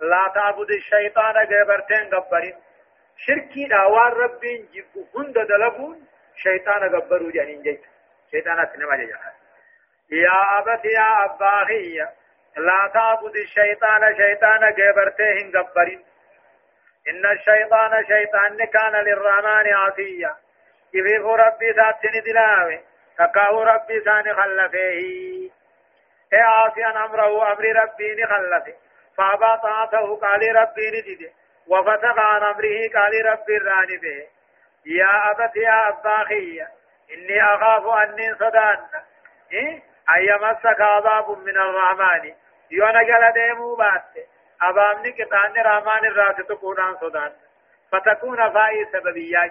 لا تعبد الشيطان قبرتين قبرين. شركي داوان ربين جيبو هند دلبون شيطان قبرو جانين جيت. شيطان اتنما جيجا يا أبت يا أباخي لا تعبد الشيطان شيطان قبرتين قبرين. إن الشيطان شيطان كان للرحمن عصيا. كيف ربي ذاتني دلاوي تكاو ربي ثاني خلفه اي عاصيا أمره أمر ربي نخلفه. فأبى طاعته قال ربي ندده وفتق عن أمره قال ربي راني به. يا أبت يا أباخي إني أخاف أني صدان. إيه؟ أن يمسك عذاب من الرحمن. يونا جل ديمو بات. أبامني كتاني رحمن الراس تقودان صدان. فتكون فائي سببية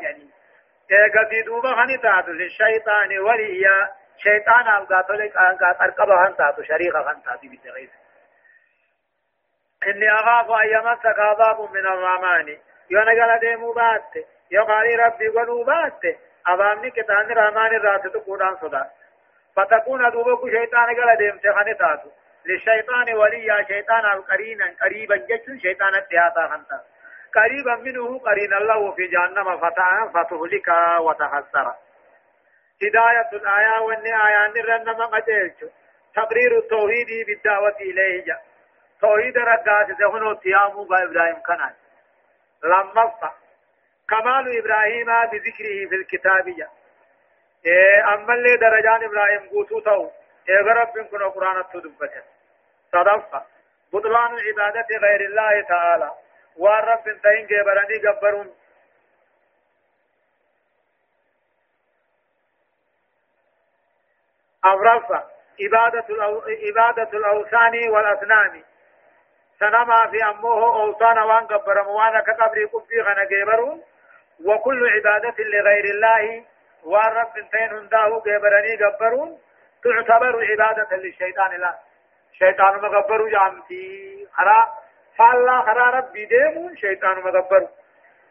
إيقا في دوبا خني تاتو للشيطان وليا شيطان أبقاتو لك أرقبا خن تاتو شريخا خن تاتو بتغيث إني أخاف أن يمسك عذاب من الرحمن يونا قال ديمو بات يقال ربي قنو بات أبامني كتان رحمن الراس تقودان صدا فتكون دوبك شيطان قال ديم سخن تاتو للشيطان وليا شيطان قرينا قريبا جيش شيطان التهاتا خنتا قريبا منه قرين الله في جهنم فتح فتهلك وتخسر هداية الآية والني آية نرنما قديرش تقرير التوحيد بالدعوة إليه توحيد رقات دهنو تيامو إبراهيم كنان لما كمال إبراهيم بذكره في الكتاب جاء إيه أما اللي درجان إبراهيم قوتو تو. إيه رب كن قرآن تدبته صدفة بطلان العبادة غير الله تعالى والرب تين جبرني جبرون عبادة الأو... عبادة الأوثان والأصنام سنما في أمه أوثان وان قبر موانا كقبر قبي غنا جبرون وكل عبادة لغير الله والرب تين هنداه جبرني جبرون تعتبر عبادة للشيطان لا. شيطان مغبر جامتي خرا فالله خرا ربي ديمون شيطان مغبر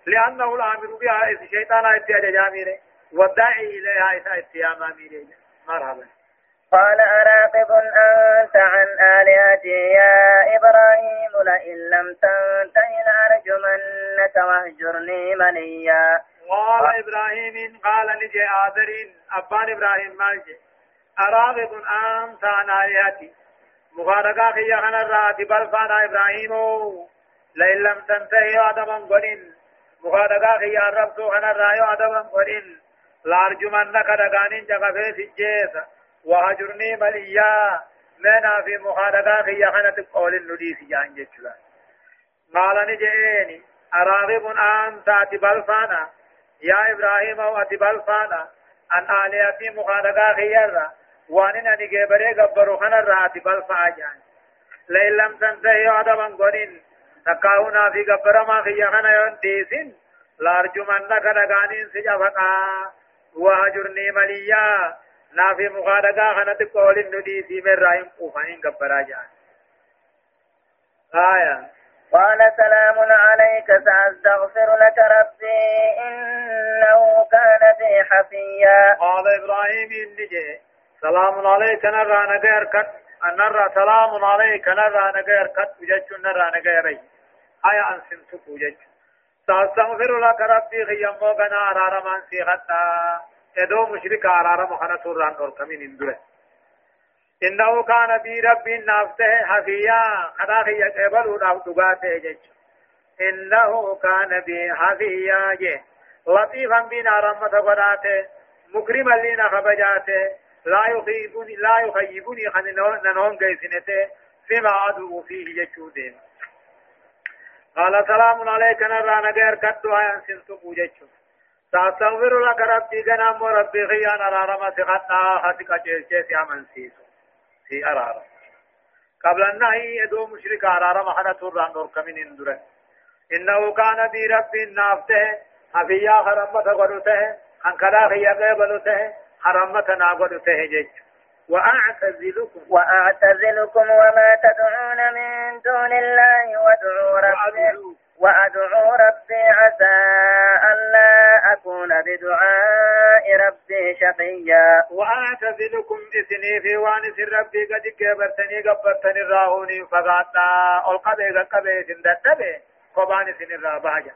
لأنه الآمر بها إذ شيطان اتيا جاميره والداعي إليها إذا اتيا ماميره مرحبا. قال أراقب أنت عن آلهتي يا إبراهيم لئن لم تنته لأرجمنك واهجرني منيا قال إبراهيم قال لجي آذرين أبان إبراهيم مالجي أراغب أنت عن آلهتي. مخارقا خيا خنا الراتي بل فانا إبراهيم. لئن لم تنتهي آدما قلن. مخارقا خيا ربسو خنا الرايو آدما قلن. لارجمنك دقانين جغفي سجيسا وهجرني مليا. منا في مخارقا خيا خنا تقول النديس جان جتشلا قال نجيني أراغب أنت أتبال فانا يا إبراهيم أو أتبال فانا أن آلهتي مخارقا خيا وان ان جبره غبرو خنا رات بل فاجان لئن لم تنتهي عدما قرين تقاونا في غبر ما في خنا يون ديسين لارجمن كدغانين سجفقا. وهجرني مليا. نافي مخادقا خنا تقول الندي في من رايم قوفانين غبرا جان آية قال سلام عليك سأستغفر لك ربي إنه كان بي حفيا قال إبراهيم إني سلام عليك نرى نغير كت نرى سلام عليك نرى نغير كت وجدت نرى نغير هيا أن سنتك وجدت سأستغفر لك ربي غيامو غنا أرار من سيغتا ادو مشرك أرار مخنا سوران اور كمين اندره إنه كان بي ربي نافته حفيا خدا خي يقبل ودعو دغاته جج إنه كان بي حفيا جي لطيفا بنا رحمة قداته مكرما لنا خبجاته لا يخيبني لا يخيبني خن ننون قيسنته فيما أدعو فيه جتشودين قال سلام عليك نرانا غير كدو آيان سنسو جتشو سأستغفر لك ربي جنام ربي خيان أرارما سخطنا خطك جيسي أمن سيسو سي أرارما قبل النهي ادو مشرك أرارما حنا توران دور كمين اندره. إنه كان بي ربي نافته حفيا خرمت قدوته خنكلا خيا قبلته حرمت ناقدته جيسو وأعتزلكم وأعتزلكم وما تدعون من دون الله وادعوا ربي وأدعو ربي عسى ألا أكون بدعاء ربي شقيا. وأعتزلكم إثني في وانس ربي قد كبرتني قبرتني الراهوني فقاطا القبي قبي سندتبي قبان سن الراباجة.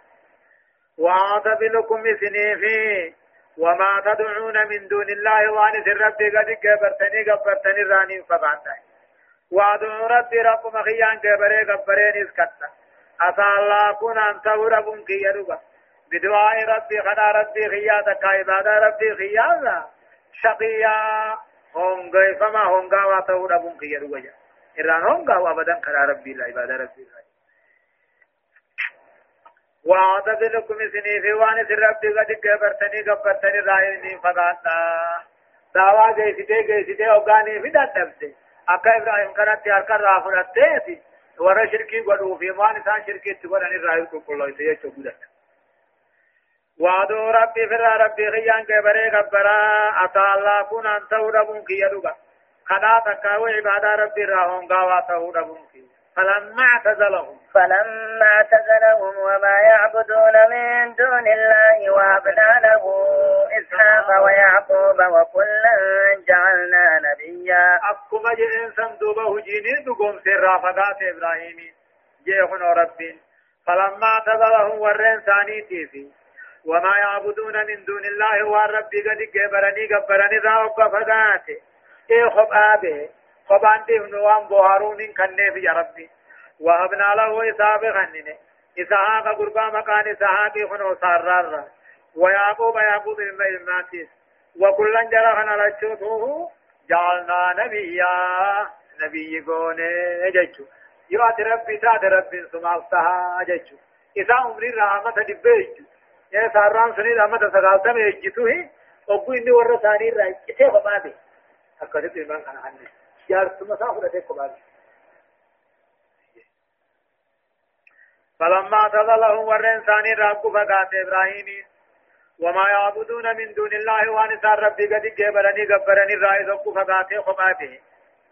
وأعتزلكم إثني في وما تدعون من دون الله وانس ربي قد كبرتني قبرتني الراني فقاطا وأدعو ربي رب مخيان كبري قبرين إسكتا عسى الله كون أن تهربون كي يدوبا بدعاء ربي خدا ربي خياتا كعبادة ربي خياتا شقيا هونغي فما هونغا واتهربون كي يدوبا إران هونغا وابدا خدا ربي لا عبادة ربي لا وعددنكم سني في وان سر ربي قد كبرتني كبرتني رايني فقاتا دعوا جيسيته جيسيته أوغاني في داتبسي أكا إبراهيم كانت تيار كر رافنته ورا شركي غدو في مان سان شركي تبرن الراي کو كلو سي چوبدا وادو ربي فر ربي خيان كبره كبرا اتا الله كون انت ودبون كي يدوغا خدا تكاو عبادة ربي راهون غاوا تهودبون كي فلما اعتزلهم. فلما اعتزلهم وما يعبدون من دون الله وهبنا له إسحاق ويعقوب وكلا جعلنا نبيا. أكما جئن سندوبه جيني دقوم سر فقات إبراهيم جيخن رب فلما اعتزلهم ورين ثاني في وما يعبدون من دون الله والرب قد جبرني قبرني ذا فقات إيه خبابه خبان دي نوان بوهارون كنه يا ربي. وهبنا له إسحاق خننه إسحاق قربا مكان إسحاق خنو سارر ويعقوب يعقوب الماتيس وكلا جرى خنا لچوته جعلنا نبيا. نبي قونه جچو يوات ربي تات ربي سمالتها جچو إذا عمري رحمة دبيجو يا ساران سني رحمة سقالتا ميجتوه وقو إني ورى ثاني رأي كيف بابي أكدت إيمان خنا عني جارت مسافة لديك بابي فلما تظلهم ورن ثاني رب فقات إبراهيم وما يعبدون من دون الله وان سار ربي قد جبرني قبرني الرأي ذكو فقات خماته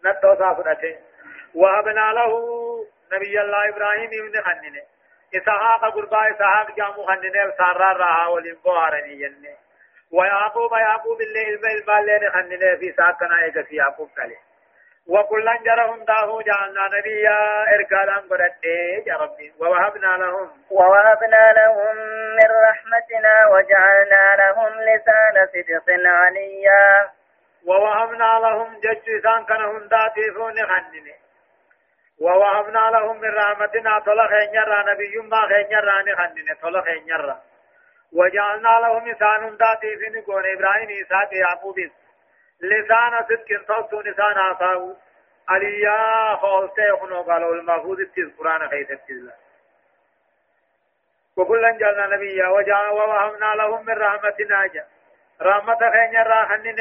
نتو صافرته وهبنا له نبي الله إبراهيم من خننه إسحاق قربا إسحاق جامو خننه سار رها ولنبوارني جنه ويعقوب يعقوب اللي المال المال خننه في ساكنا إيجا يعقوب كله وكلا جرهم داه جعلنا نبيا إرقالا قرده يا ربي. ووهبنا لهم. ووهبنا لهم من رحمتنا وجعلنا لهم لسان صدق عليا. ووهبنا لهم جج إسان كانهم داتي فون خنني ووهبنا لهم من رحمتنا طلق ينرى نبي ما ينرى نخنني طلق ينرى وجعلنا لهم إسان داتي فين قول إبراهيم إساق يعقوب. لسان صدق صوت لسان عطاو عليا خولته خنو قالوا المفروض القرآن خيث التزلا وكلا جعلنا نبيا وجاء ووهمنا لهم من رحمتنا رحمة خين راحنين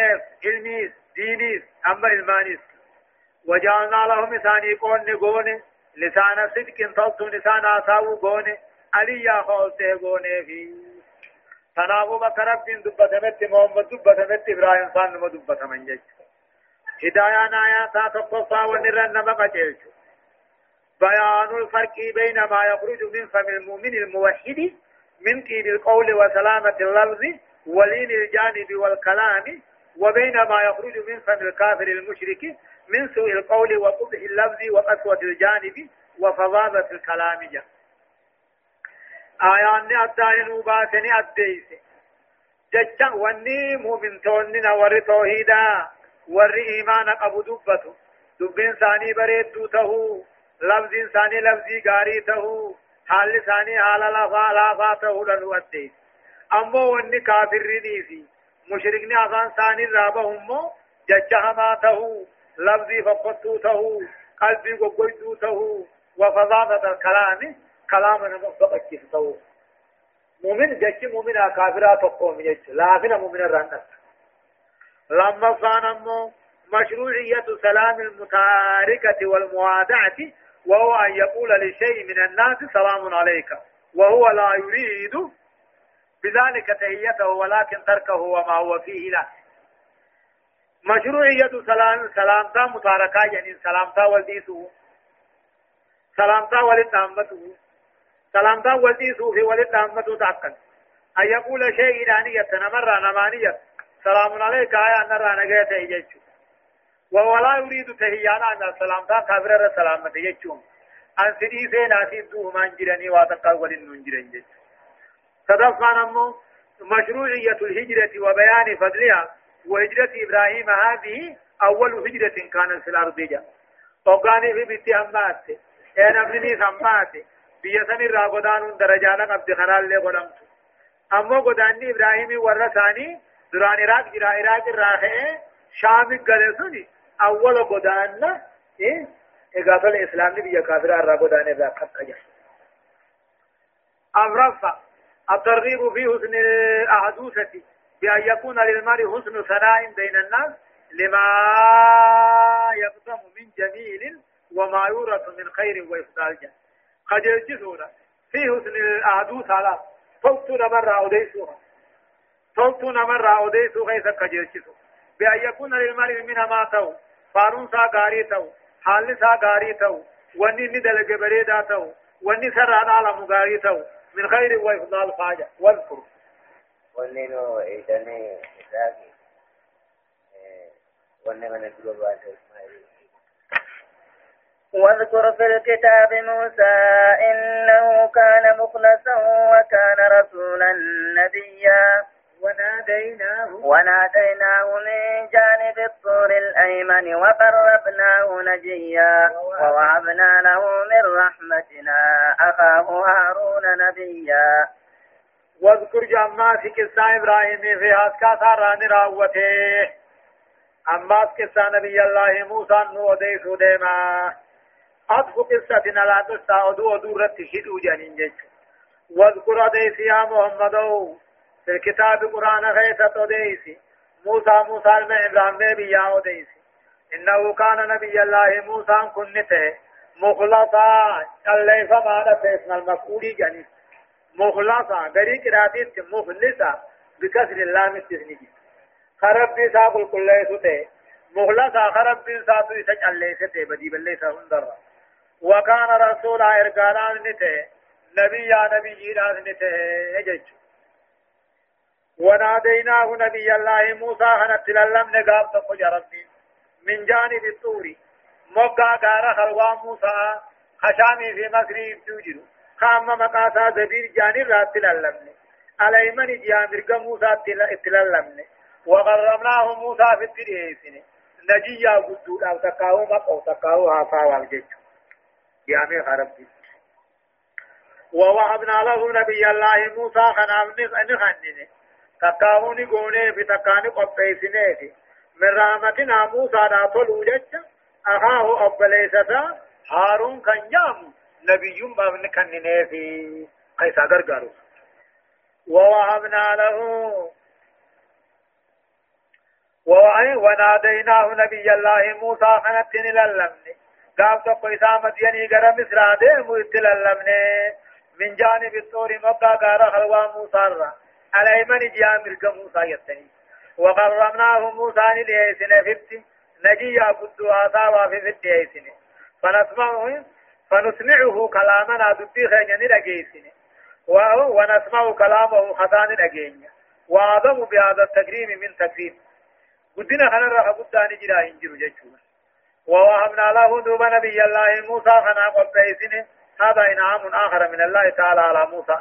علميس دينيس أما إلمانيس وجعلنا لهم ثاني قون قون لسان صدق صوت لسان عطاو قون عليا خولته قون في. بكرب دين دبتمت محمد دبتمت إبراهيم صان نمو دبتمن جيش. هدايان آيات تقصى ونرن نمق جيش بيان الفرق بين ما يخرج من فم المؤمن الموحد من قيل القول وسلامة اللفظ ولين الجانب والكلام وبين ما يخرج من فم الكافر المشرك من سوء القول وقبح اللفظ وقسوة الجانب وفظاظة الكلام جاء آيان أدائن باسني أدئيس جچا وني مؤمن توننا ور توحيدا. ور إيمان أبو دبتو دبين ثاني بريد دو تهو لفظ ثاني لفظي غاري تهو حال ثاني حال لا فا فاته له أديس. أمو وني كافرني في مشركني أفان ثاني رابهم ججها ما ته لفظي فقطو ته قلبي قبيدو ته وفضاضة الكلام كلام نمطبق ته مؤمن جج مؤمن كافرات تقوم لا فينا مؤمن الرنس لما صان مشروعية سلام المتاركة والموادعة وهو أن يقول لشيء من الناس سلام عليك وهو لا يريد بذلك تهيته ولكن تركه وما هو فيه لا مشروعية سلام سلامتا متاركة يعني سلامتا ولديسه سلامتا ولدامته سلامتا ولديسه في ولدامته تعقل أن يقول شيء إلانية نمر نمانية سلام عليك آية نرى نجيت إيجيشه وهو لا يريد تهيانا أن السلام تا كابر السلام تيجون أن سدي سينا سيدو من جرني واتقا ولن صدفان أمو مشروعية الهجرة وبيان فضلها وهجرة إبراهيم هذه أول هجرة كانت في الأرض جا. وقاني في بيت أمات أنا ابنني سمات بيسن الراغدان درجانا قبض خلال لي قدمت. أمو قداني إبراهيم ورثاني. دران عراق جرا عراق الراخئ شام قلسوني أول قدان إيه؟ إقافة الإسلام بيا كافر أرى قدان ذا قد أجل أمرفع الترغيب في حسن الأحدوثة. بأن يكون للمرء حسن ثناء بين الناس لما يقدم من جميل وما يورث من خير وإفضال جن قد يجسون في حسن الأحدوث على فوقتنا مرة أوديسوها فوقتنا مرة أوديسوها إذا قد يجسون بأن يكون للمرء منها ما تو فارون سا غاري حال سا غاري تو ندل بريدا تو وني سران على مغاري من خير وإفضال حاجة واذكر. وني نو إيداني إساقي وني من الدلوبات واذكر في الكتاب موسى إنه كان مخلصا وكان رسولا نبيا. وناديناه. وناديناه من جانب الطور الأيمن وقربناه نجيا. ووهبنا له من رحمتنا أخاه هارون نبيا. واذكر جمع في قصة إبراهيم في هاسكا ثاران راوته. أما قصة نبي الله موسى نودي سوديما أدف قصة لا تسا أدو أدو رتشد جنين واذكر أديس يا محمد في الكتاب قرآن غيث توديسي موسى موسى المع إبراهيم نبي يا أوديسي إنه كان نبي الله موسى كنته مخلصا. اللي فما اسم المفعول جني مخلصا غري قراتيت مخلصا بكسر اللام التثنية خرب بي ساقل كل يسوته. مخلصا خرب بي ساقل يسجل ليسته بدي بليسا هندر وكان رسولا إرقانا نته نبي يا نبي جيران نته يجيش وناديناه نبي الله موسى هنت للم نقاب تقول يا ربي. من جانب الطور. مقا قارا خلوا موسى خشامي في مصر توجد خام مقاسا زبير جانب رات للم على من جاء مرق موسى اتللم وغرمناه موسى في الدريسين نجيا قدود أو تقاو مقو تقاو هافا والجج جامع ربي ووهبنا له نبي الله موسى خنام نخننه تكاوني قوني في تكاني قبيسني في من رحمتنا موسى دا طلو جج أخاه أبليسة هارون كان جام نبي بابن كنني في قيسا غرغرو ووهبنا له وناديناه نبي الله موسى خنتن للمني. قام تقويسا مديني غرا مصر ديمو اتللمني من جانب الطور مبقى غارا خلوا موسى على ايمن جاء ملك موسى يتني. وقرمناه موسى لديسن فبت نجي قدو آتا وفي فديسن فنسمعه فنسمعه كلامنا دبي خيني لجيسن ونسمع كلامه خطان لجين وعظم بهذا التكريم من تكريم قدنا خنا رخ قدان جرا انجر جچونا ووهبنا له دوب نبي الله موسى خنا قبيسن هذا إنعام آخر من الله تعالى على موسى.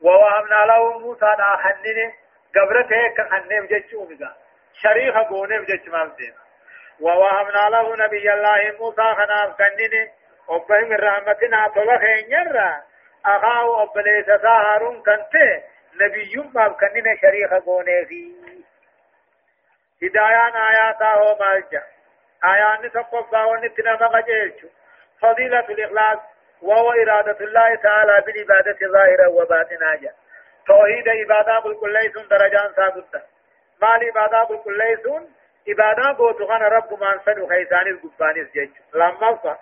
ووهبنا له موسى دا حننه قبرته كحنه بجچو بيغا شريخ غونه بجچ مالدين ووهبنا له نبي الله موسى خنا كننه وبهم رحمتنا طلع خينيرا أخاه أبليس هارون كنت نبي ما كننا شريخ قوني في هدايان آياته مالجا آيان تقفى ونتنا مغجيش فضيلة الإخلاص وهو إرادة الله تعالى بالعبادة ظاهرا وباطنا جا توحيد عبادة ليس درجان ثابتة مال عبادة ليس عبادة بوتغان رب من سنو خيسان القبان الجيش لما فا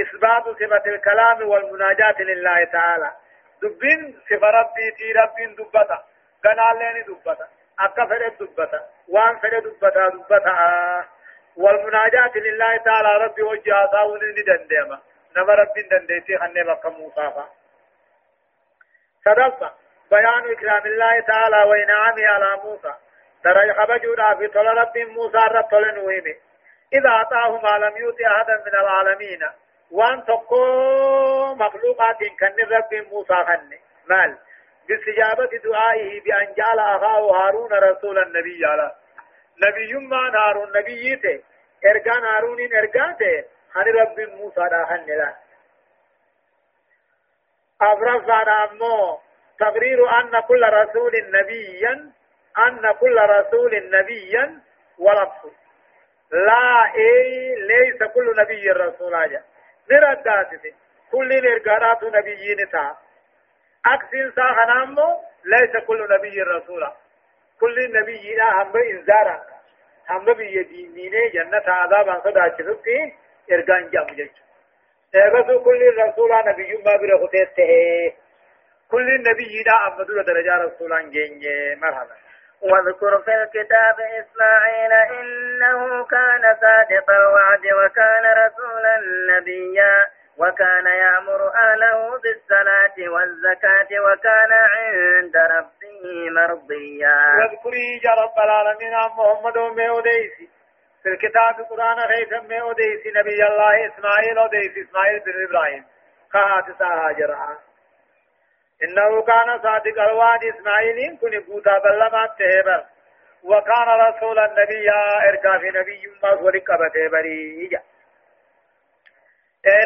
إثبات صفة الكلام والمناجاة لله تعالى. دبين صفة ربي تي ربي دبتا. قنال لين دبتا. أكا فره دبتا. وان فره دبتا دبتا والمناجاة لله تعالى ربي وجه آتاون ندندما نما ربي دنديتي خنه بقى موسى فا. صدقت بيان إكرام الله تعالى وإنعامه على موسى. ترى خبجونا في طول رب موسى رب طول نويمه إذا أعطاه ما لم يؤت أحدا من العالمين. وأن تقو مخلوقات كن رب موسى خن مال. باستجابة دعائه بأن جعل أخاه هارون رسول النبي على نبي ما هارون نبي ارغان هارون ارغان خن رب موسى دا خن لا أبرز أمو. تقرير أن كل رسول نبيا أن كل رسول نبيا ولفظ. لا إي ليس كل نبي رسول اجا نردات كل نرغارات نبيين تا. أكسين سا خنامو ليس كل نبي رسول كل نبي لا هم انذارا هم بي دينين جنة عذاب ان صدا چلوكي ارغان جام جچ اغسو كل رسول نبي ما برخته كل نبي لا امدو درجة رسولان جنجي مرحبا. واذكر في الكتاب إسماعيل إنه كان صادق الوعد وكان رسولا نبيا وكان يأمر أهله بالصلاة والزكاة وكان عند ربه مرضيا. واذكري يا رب العالمين عن محمد ومي في الكتاب القرآن غيثا أوديسي نبي الله إسماعيل أوديسي إسماعيل بن إبراهيم. خاات ساهاجرها إنه كان صادق الوعد إسماعيل كن بوتا بلما تهبر وكان رسول النبي إرقى في نبي ما ولك بتهبري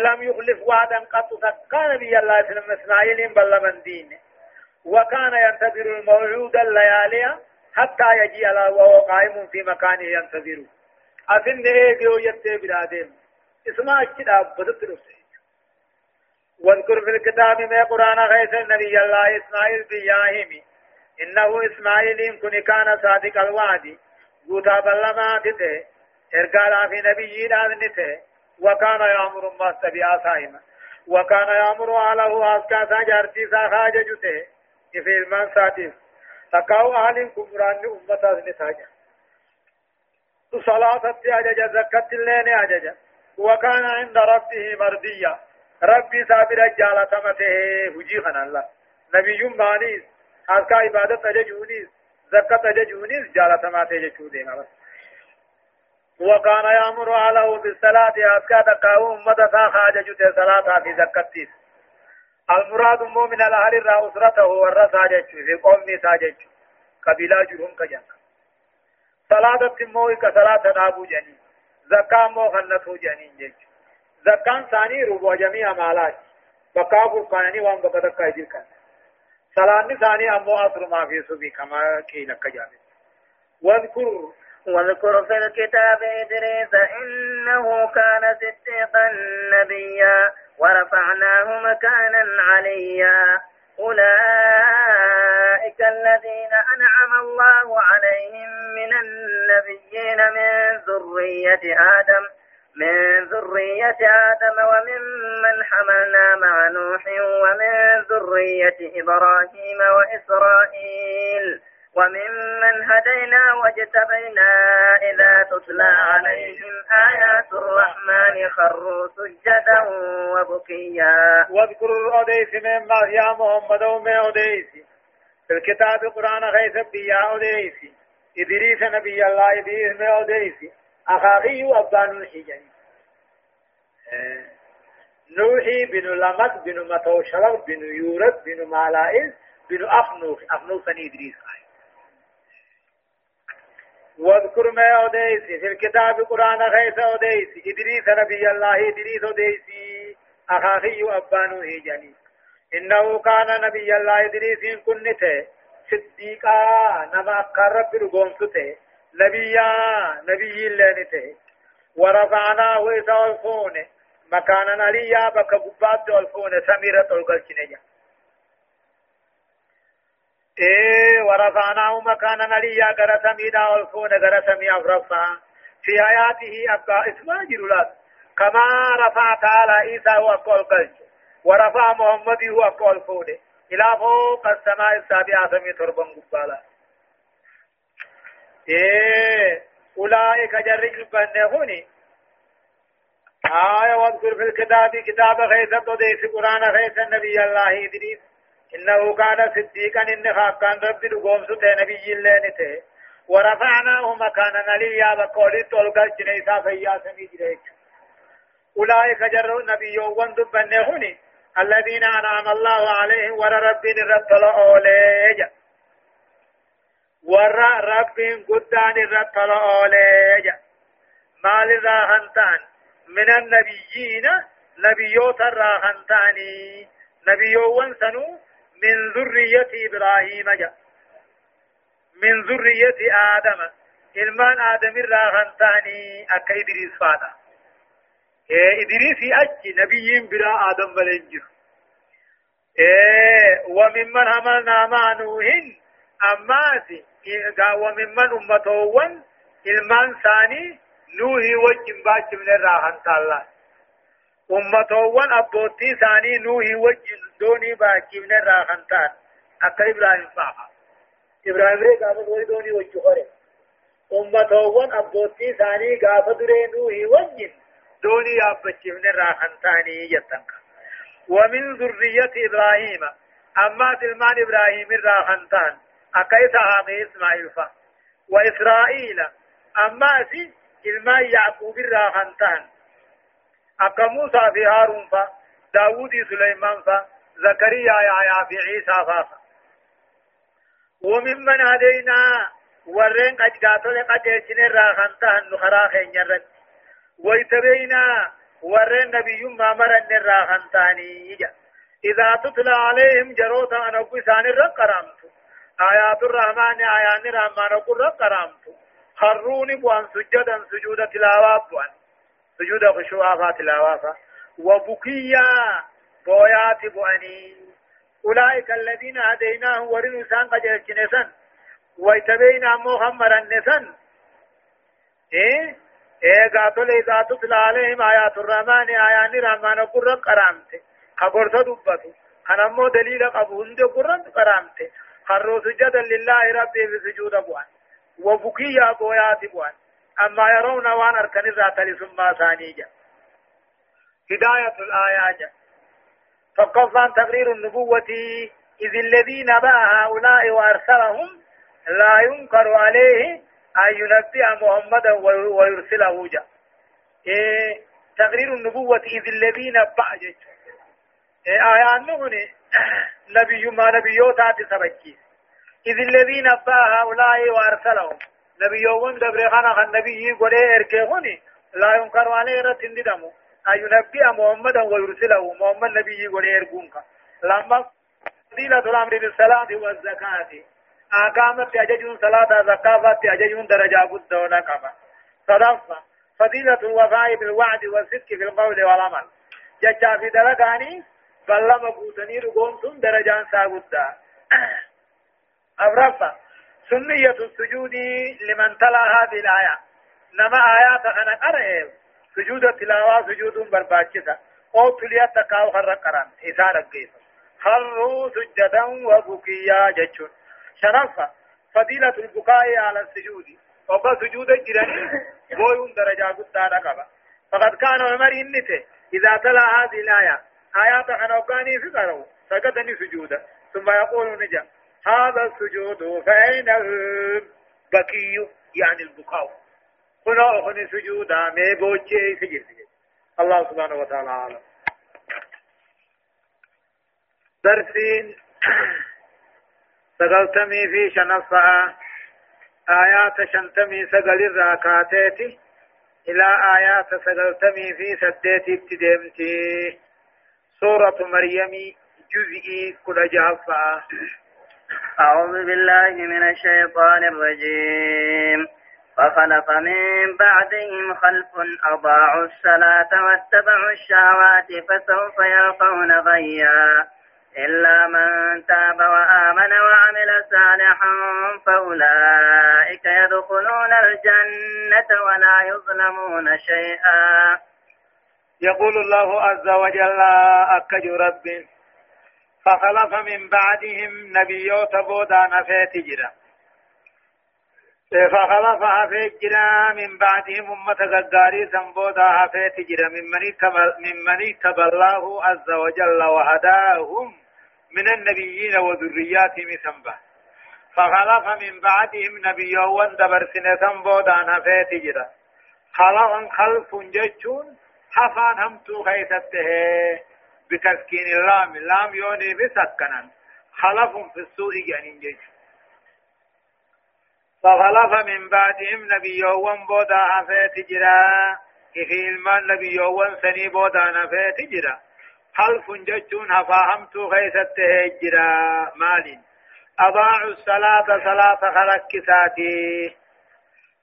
لم يخلف وعدا قط. كان نبي الله إسماعيل بلما دين. وكان ينتظر الموعود الليالي حتى يجي على وهو قائم في مكانه ينتظر. أثن إيه بيو يتي بلادين اسمع كتاب بدت رسي واذكر في الكتاب ما قرآن غيث النبي الله إسماعيل بياهم إنه إسماعيل إن كن كان صادق الوعد. قوتا بلما تته إرقالا في نبي نته. وكان يأمر الناس بآسائما وكان يأمر أهله أسكا ساجرتي ساخاج جته في المن ساتيس تقاو أهل كمران أمتا نساجا صلاة أججا زكاة اللين أججا وكان عند ربه مرديا ربي صابر جالتمته هجي خنا الله نبي مانيس حركة عبادة تججونيس زكاة تججونيس جالتمته جچو ما بس وكان يأمر أهله بالصلاة أسكا تقاو أمة ساخا ججوت صلاة في زكاتيس المراد من الأهل الرا أسرته والرسا جچو في قومي ساجج قبيلة جرهم كجان صلاة تموي كصلاة نابو جنين زكاة مو خنته جنين جچو زكان ثاني ربع جميع مالات بقاف قاني وان بقدك كايدل كان سلام ثاني أمو أصر ما في سبي كما كي لك جانب واذكر واذكر في الكتاب إدريس إنه كان صديقا نبيا ورفعناه مكانا عليا أولئك الذين أنعم الله عليهم من النبيين من ذرية آدم من ذرية آدم وممن حملنا مع نوح ومن ذرية إبراهيم وإسرائيل وممن هدينا واجتبينا إذا تتلى عليهم آيات الرحمن خروا سجدا وبكيا. واذكروا أوديس من يا محمد ومن أوديس في الكتاب القرآن غيث بيا أوديس. إدريس نبي الله إدريس من أوديس أخاقي وأبان الحجن نوحي بن لمد بن متوشرف بن يورد بن مالائز بن أخنوخ أخنوخ سني إدريس. واذكر ما أوديس في الكتاب القرآن غيث أوديس. إدريس نبي الله إدريس أوديس. أخاخي أبانو هيجاني إنه كان نبي الله إدريس كنته صديقا نما أقرب رقومته نبيا نبي الله نته ورفعناه إذا الفون مكانا عليا بك قبات الفون سميرة القلشنية إيه ورفعناه مكانا عليا غرا سميدا الفون غرا سمي أفرفا. في آياته أبقى اسمه جرولات كما رفع تعالى عيسى هو أقول قلش ورفع محمد هو أقول فونه إلى فوق السماء السابعة سمي تربا قبالا إيه أولئك جرج بنهوني آية واذكر في الكتاب كتاب خيسة تضيف قرآن خيسة النبي الله إدريس إنه كان صديقا إن خاقان ربي لقوم ستة نبي الله نته ورفعناه مكانا عليا بقولي تولقل جنيسا فيا سمي جريك أولئك جروا نبي وندب بنهوني الذين أنعم الله عليهم ور ربي الرتل أوليج ور ربي قدان الرتل أوليج مال الراهنتان من النبيين نبيوت الراهنتاني نبيو سنو من ذرية إبراهيم جاء من ذرية آدم aadamirraa kan ta'anii akka idriis faadha idriisi achi nabiyyiin biraa aadam malee hin jiru. وممن حملنا مع نوح أماس وممن أمتوون ilmaan saanii nuuhii wajjin baachi min irraa hantaalla ummatoowwan abbootii isaanii nuuhii wajjin doonii baachi min irraa hantaan akka ibraahim fa'a ibraahim ree gaafa doonii doonii wajji hore ummatoowwan abbootii isaanii gaafa duree nuuhii wajjin doonii yaabbachi min irraa hantaanii jettan ومن ذرية إبراهيم أما سلمان إبراهيم الراهنتان أكيس هامي إسماعيل فا. وإسرائيل أما سي إلما يعقوب الراهنتان أكا موسى في هارون فا داود سليمان فا زكريا يا في عيسى فا وممن هدينا ورين قد قاتل قد يشن الراهنتان نخرا خينيرت ويتبينا ورين نبي ما مرن الراهنتاني إذا تتلى عليهم جروتا أن أقول سان الرقرامت آيات الرحمن آيان الرحمن أقول رقرامت خروني بوان سجدا سجود تلاوة بوان. سجود خشوعا تلاوة وبكيا بويات بواني أولئك الذين هديناهم ورنوا سان قد يشنسن ويتبين محمد النسن إيه إيه قاتل إذا تتلى عليهم آيات الرحمن آيان الرحمن أقول رقرامت خبرت دبته أنا مو دليل هند قرن قرامت خروا سجدا لله ربي بسجود أبوان وبكي أبويات أبوان أما يرون وان أركن ذات لسما ثانيجا هداية الآيات فقفا تقرير النبوة إذ الذين باع هؤلاء وأرسلهم لا ينكر عليه أن ينبئ محمدا ويرسله جاء إيه تقرير النبوة إذ الذين باع آيان نغني (coughs) نبي ما نبيوتات سبكي. إذ الذين أبا هؤلاء وأرسلهم. نبيون دبر خانا خان نبي قولي إركيهوني لا ينكر عليه رتن دمو أن ينبئ محمدا ويرسله محمد نبي قولي إركونك لما فضيلة الأمر بالصلاة والزكاة. أقامت أججون صلاة زكاة أججون درجة قد ونقبة صدفة. فضيلة الوفاء بالوعد والصدق في القول والعمل. ججا في دلقاني بلما بوتني رقوم سن درجان ساقودا. (coughs) أبرفا سنية السجود لمن تلا هذه الآية. نما آيات أنا قرأ سجود التلاوة سجود برباكسة أو تليا تقاو خر قران إثارة قيس خروا سجدا وبكيا جتشون. شرفا فضيلة البكاء على السجود. وقا سجود الجراني (coughs) بويون درجة قد فقد كان عمر إنته إذا تلا هذه الآية. آيات خنوقاني في قروا سجدني سجودا. ثم يقول نجا هذا السجود فأين البكي؟ يعني البكاء. هنا أخني سجودا مي بوجه سجد الله سبحانه وتعالى عالم درسين. سقلتمي في شنفة آيات شنتمي سقل الراكاتيتي إلى آيات سقلتمي في سديتي ابتدمتي. سورة مريم جزئي كل جهفة أعوذ بالله من الشيطان الرجيم. فخلف من بعدهم خلف أضاعوا الصلاة واتبعوا الشهوات فسوف يلقون غيا. إلا من تاب وآمن وعمل صالحا فأولئك يدخلون الجنة ولا يظلمون شيئا. يقول الله عز وجل أكج رب. فخلف من بعدهم نبيوت بودا نفيت جرا فخلف حفيت جرا من بعدهم أمة غداري سنبودا حفيت جرا ممن اتبى الله عز وجل وهداهم من النبيين وذرياتهم سنبه فخلف من بعدهم نبيو دبر سنة بودا نفيت جرا خلق خلف ججون حفان همتو خيسته بتسكين اللام. اللام يوني بسكنا خلف في السوء جانين جيش. فخلف من بعدهم نبيوان بودا حفيت جرا. إخي المان نبيوان سني بودا نفيت جرا. خلف ججون هفاهمتو خيسته جرا. مال أضاعوا الصلاة صلاة خلق كساتي.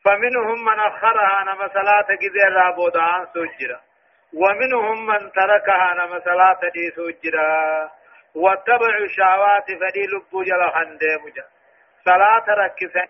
فمنهم من أخرها نما صلاة كذير رابودا عن سجرا. ومنهم من تركها نما صلاة دي سجرا واتبعوا الشهوات فدي لبو جل خندي مجا. صلاة ركسن